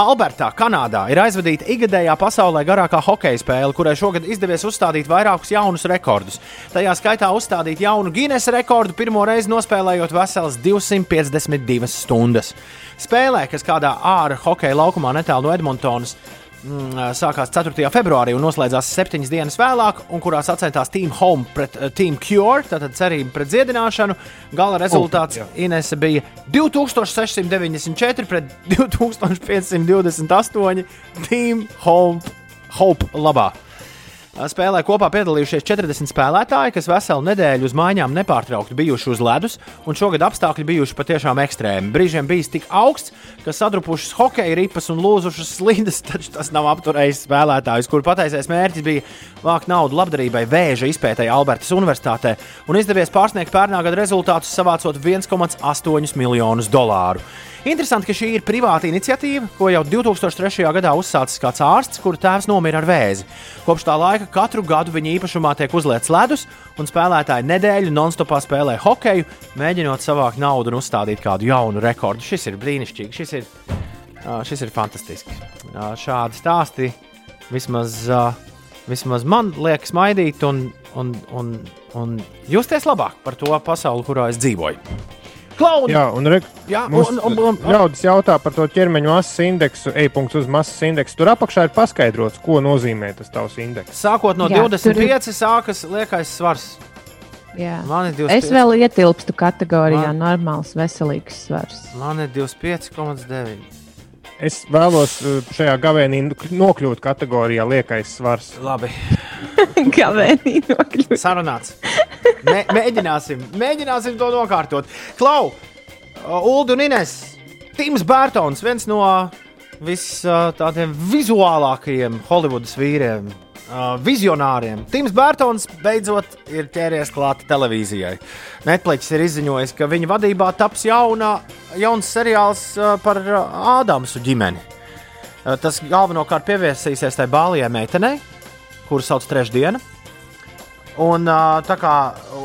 Albertā, Kanādā, ir aizvadīta ikgadējā pasaulē garākā hokeja spēle, kurai šogad izdevies uzstādīt vairākus jaunus rekordus. Tajā skaitā uzstādīt jaunu Guinness rekordu, pirmo reizi nospēlējot veselas 252 stundas. Spēlē, kas kādā ārā hokeja laukumā netālu no Edmontonas sākās 4. februārī un noslēdzās septiņas dienas vēlāk, un kurā sacensties Team Home pret uh, Team Cure, tātad cerība pret dziedināšanu. Gala rezultāts oh, Inese bija 2694 pret 2528 Team Home Hope labā. Spēlē kopā piedalījušies 40 spēlētāji, kas veselu nedēļu uz mājām nepārtraukti bijuši uz ledus, un šogad apstākļi bijuši patiešām ekstrēmi. Brīžiem bijis tik augsts, ka sadrupušas hokeja ripas un lūzušas slides, taču tas nav apturējis spēlētājus, kur patiesais mērķis bija vākt naudu labdarībai vēža izpētēji Albertas Universitātē, un izdevies pārsniegt pērnā gada rezultātus, savācot 1,8 miljonus dolāru. Interesanti, ka šī ir privāta iniciatīva, ko jau 2003. gadā uzsācis kāds ārsts, kura tēvs nomira ar vēzi. Kopš tā laika katru gadu viņa īpašumā tiek uzlietas ledus, un spēlētāji nedēļu non-stopā spēlē hokeju, mēģinot savākt naudu un uzstādīt kādu jaunu rekordu. Šis ir brīnišķīgi, šis ir, šis ir fantastiski. Šādi stāsti vismaz, vismaz man liekas maidīt un, un, un, un justies labāk par to pasauli, kurā es dzīvoju. Klauni. Jā, un, re, Jā, mums, un, un, un, ļaudis jautā par to ķermeņa masas indeksu, e-punkts uz masas indeksu. Tur apakšā ir paskaidrots, ko nozīmē tas tavs indeks. Sākot no Jā, 25, tur ir- sākas liekais svars. Man ir 25. Es vēl ietilpstu kategorijā Man- normāls, veselīgs svars. Man ir 25,9. Es vēlos uh, šajā gavēnī nokļūt kategorijā liekais svars. Labi. Gavēnī nokļūt. Sarunāts. Mē, mēģināsim, mēģināsim to nokārtot. Klau, Ulu un Ines, Tims Bērtons, viens no vis, uh, tādiem vizuālākajiem Holivudas vīriem, uh, vizionāriem. Tims Bērtons beidzot ir ķēries klāt televīzijai. Netflix ir izziņojis, ka viņa vadībā taps jauna, jauns seriāls uh, par uh, Ādamsu ģimeni. Uh, Tas galvenokārt pievērsīsies tai bālijai meitenei, kuru sauc Trešdiena. Un ā, tā kā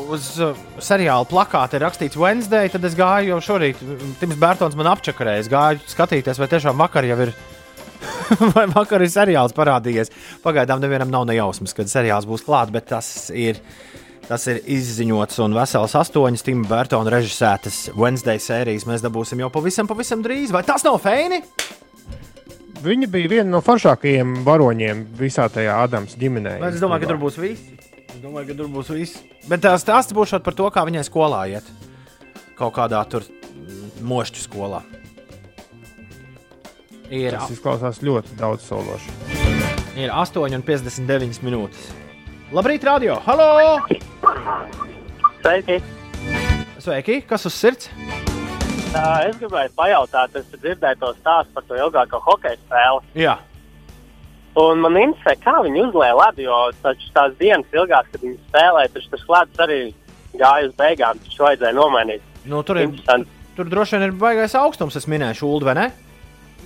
uz ā, seriāla plakāta ir rakstīts Wednesday, tad es gāju jau šorīt. Tims Bērtons man apčakarēja. Es gāju skatīties, vai tiešām vakar jau ir. vai vakar ir seriāls parādījies. Pagaidām nevienam nav nejausmas, kad seriāls būs klāts, bet tas ir. Tas ir izziņots un vesels astoņas Tima Bērtona režisētas Wednesday sērijas. Mēs dabūsim jau pavisam, pavisam drīz. Vai tas nav feini? Viņa bija viena no foršākajiem varoņiem visā tajā Ādams ģimenē. Bet es domāju, ka tur būs viss. Es domāju, ka tur būs viss. Bet tās stāsts būs par to, kā viņai skolā iet. Kaut kādā tur mm, mošķu skolā. Ir, Tas izklausās ļoti daudz sološi. ir 8,59 minūtes. Labrīt, radio! Halo! Sveiki! Sveiki! Kas uz sirds? Uh, es gribēju pajautāt, es dzirdēju to stāstu par to ilgāko hokeja spēli. Jā. Un man interesē, kā viņi uzlēja ledu, jo taču tās dienas ilgās, kad viņi spēlēja, taču tas ledus arī gāja uz beigām. Taču vajadzēja nomainīt. Nu, tur, ir, tur droši vien ir baigais augstums, es minēšu, Ulu, vai ne?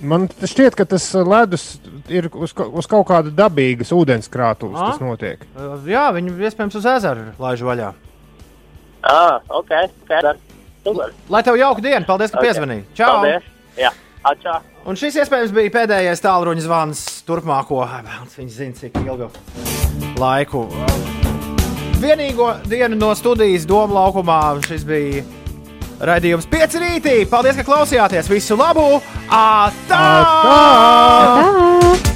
Man šķiet, ka tas ledus ir uz, uz kaut kāda dabīgas ūdenskrātuves. Ah. Tas notiek. Uh, Jā, viņi iespējams uz ezeru laiž vaļā. Ah, ok. okay. Super. Lai tev jauka diena! Paldies, ka Ok. piezvanīji! Čau! Paldies! Jā, atčā! Un šis iespējams bija pēdējais tālruņa zvans turpmāko. Viņš zina, cik ilgu laiku. Vienīgo dienu no studijas Doma laukumā šis bija Radījums 5 rītī. Paldies, ka klausījāties. Visu labu! Atā! Atā! Atā!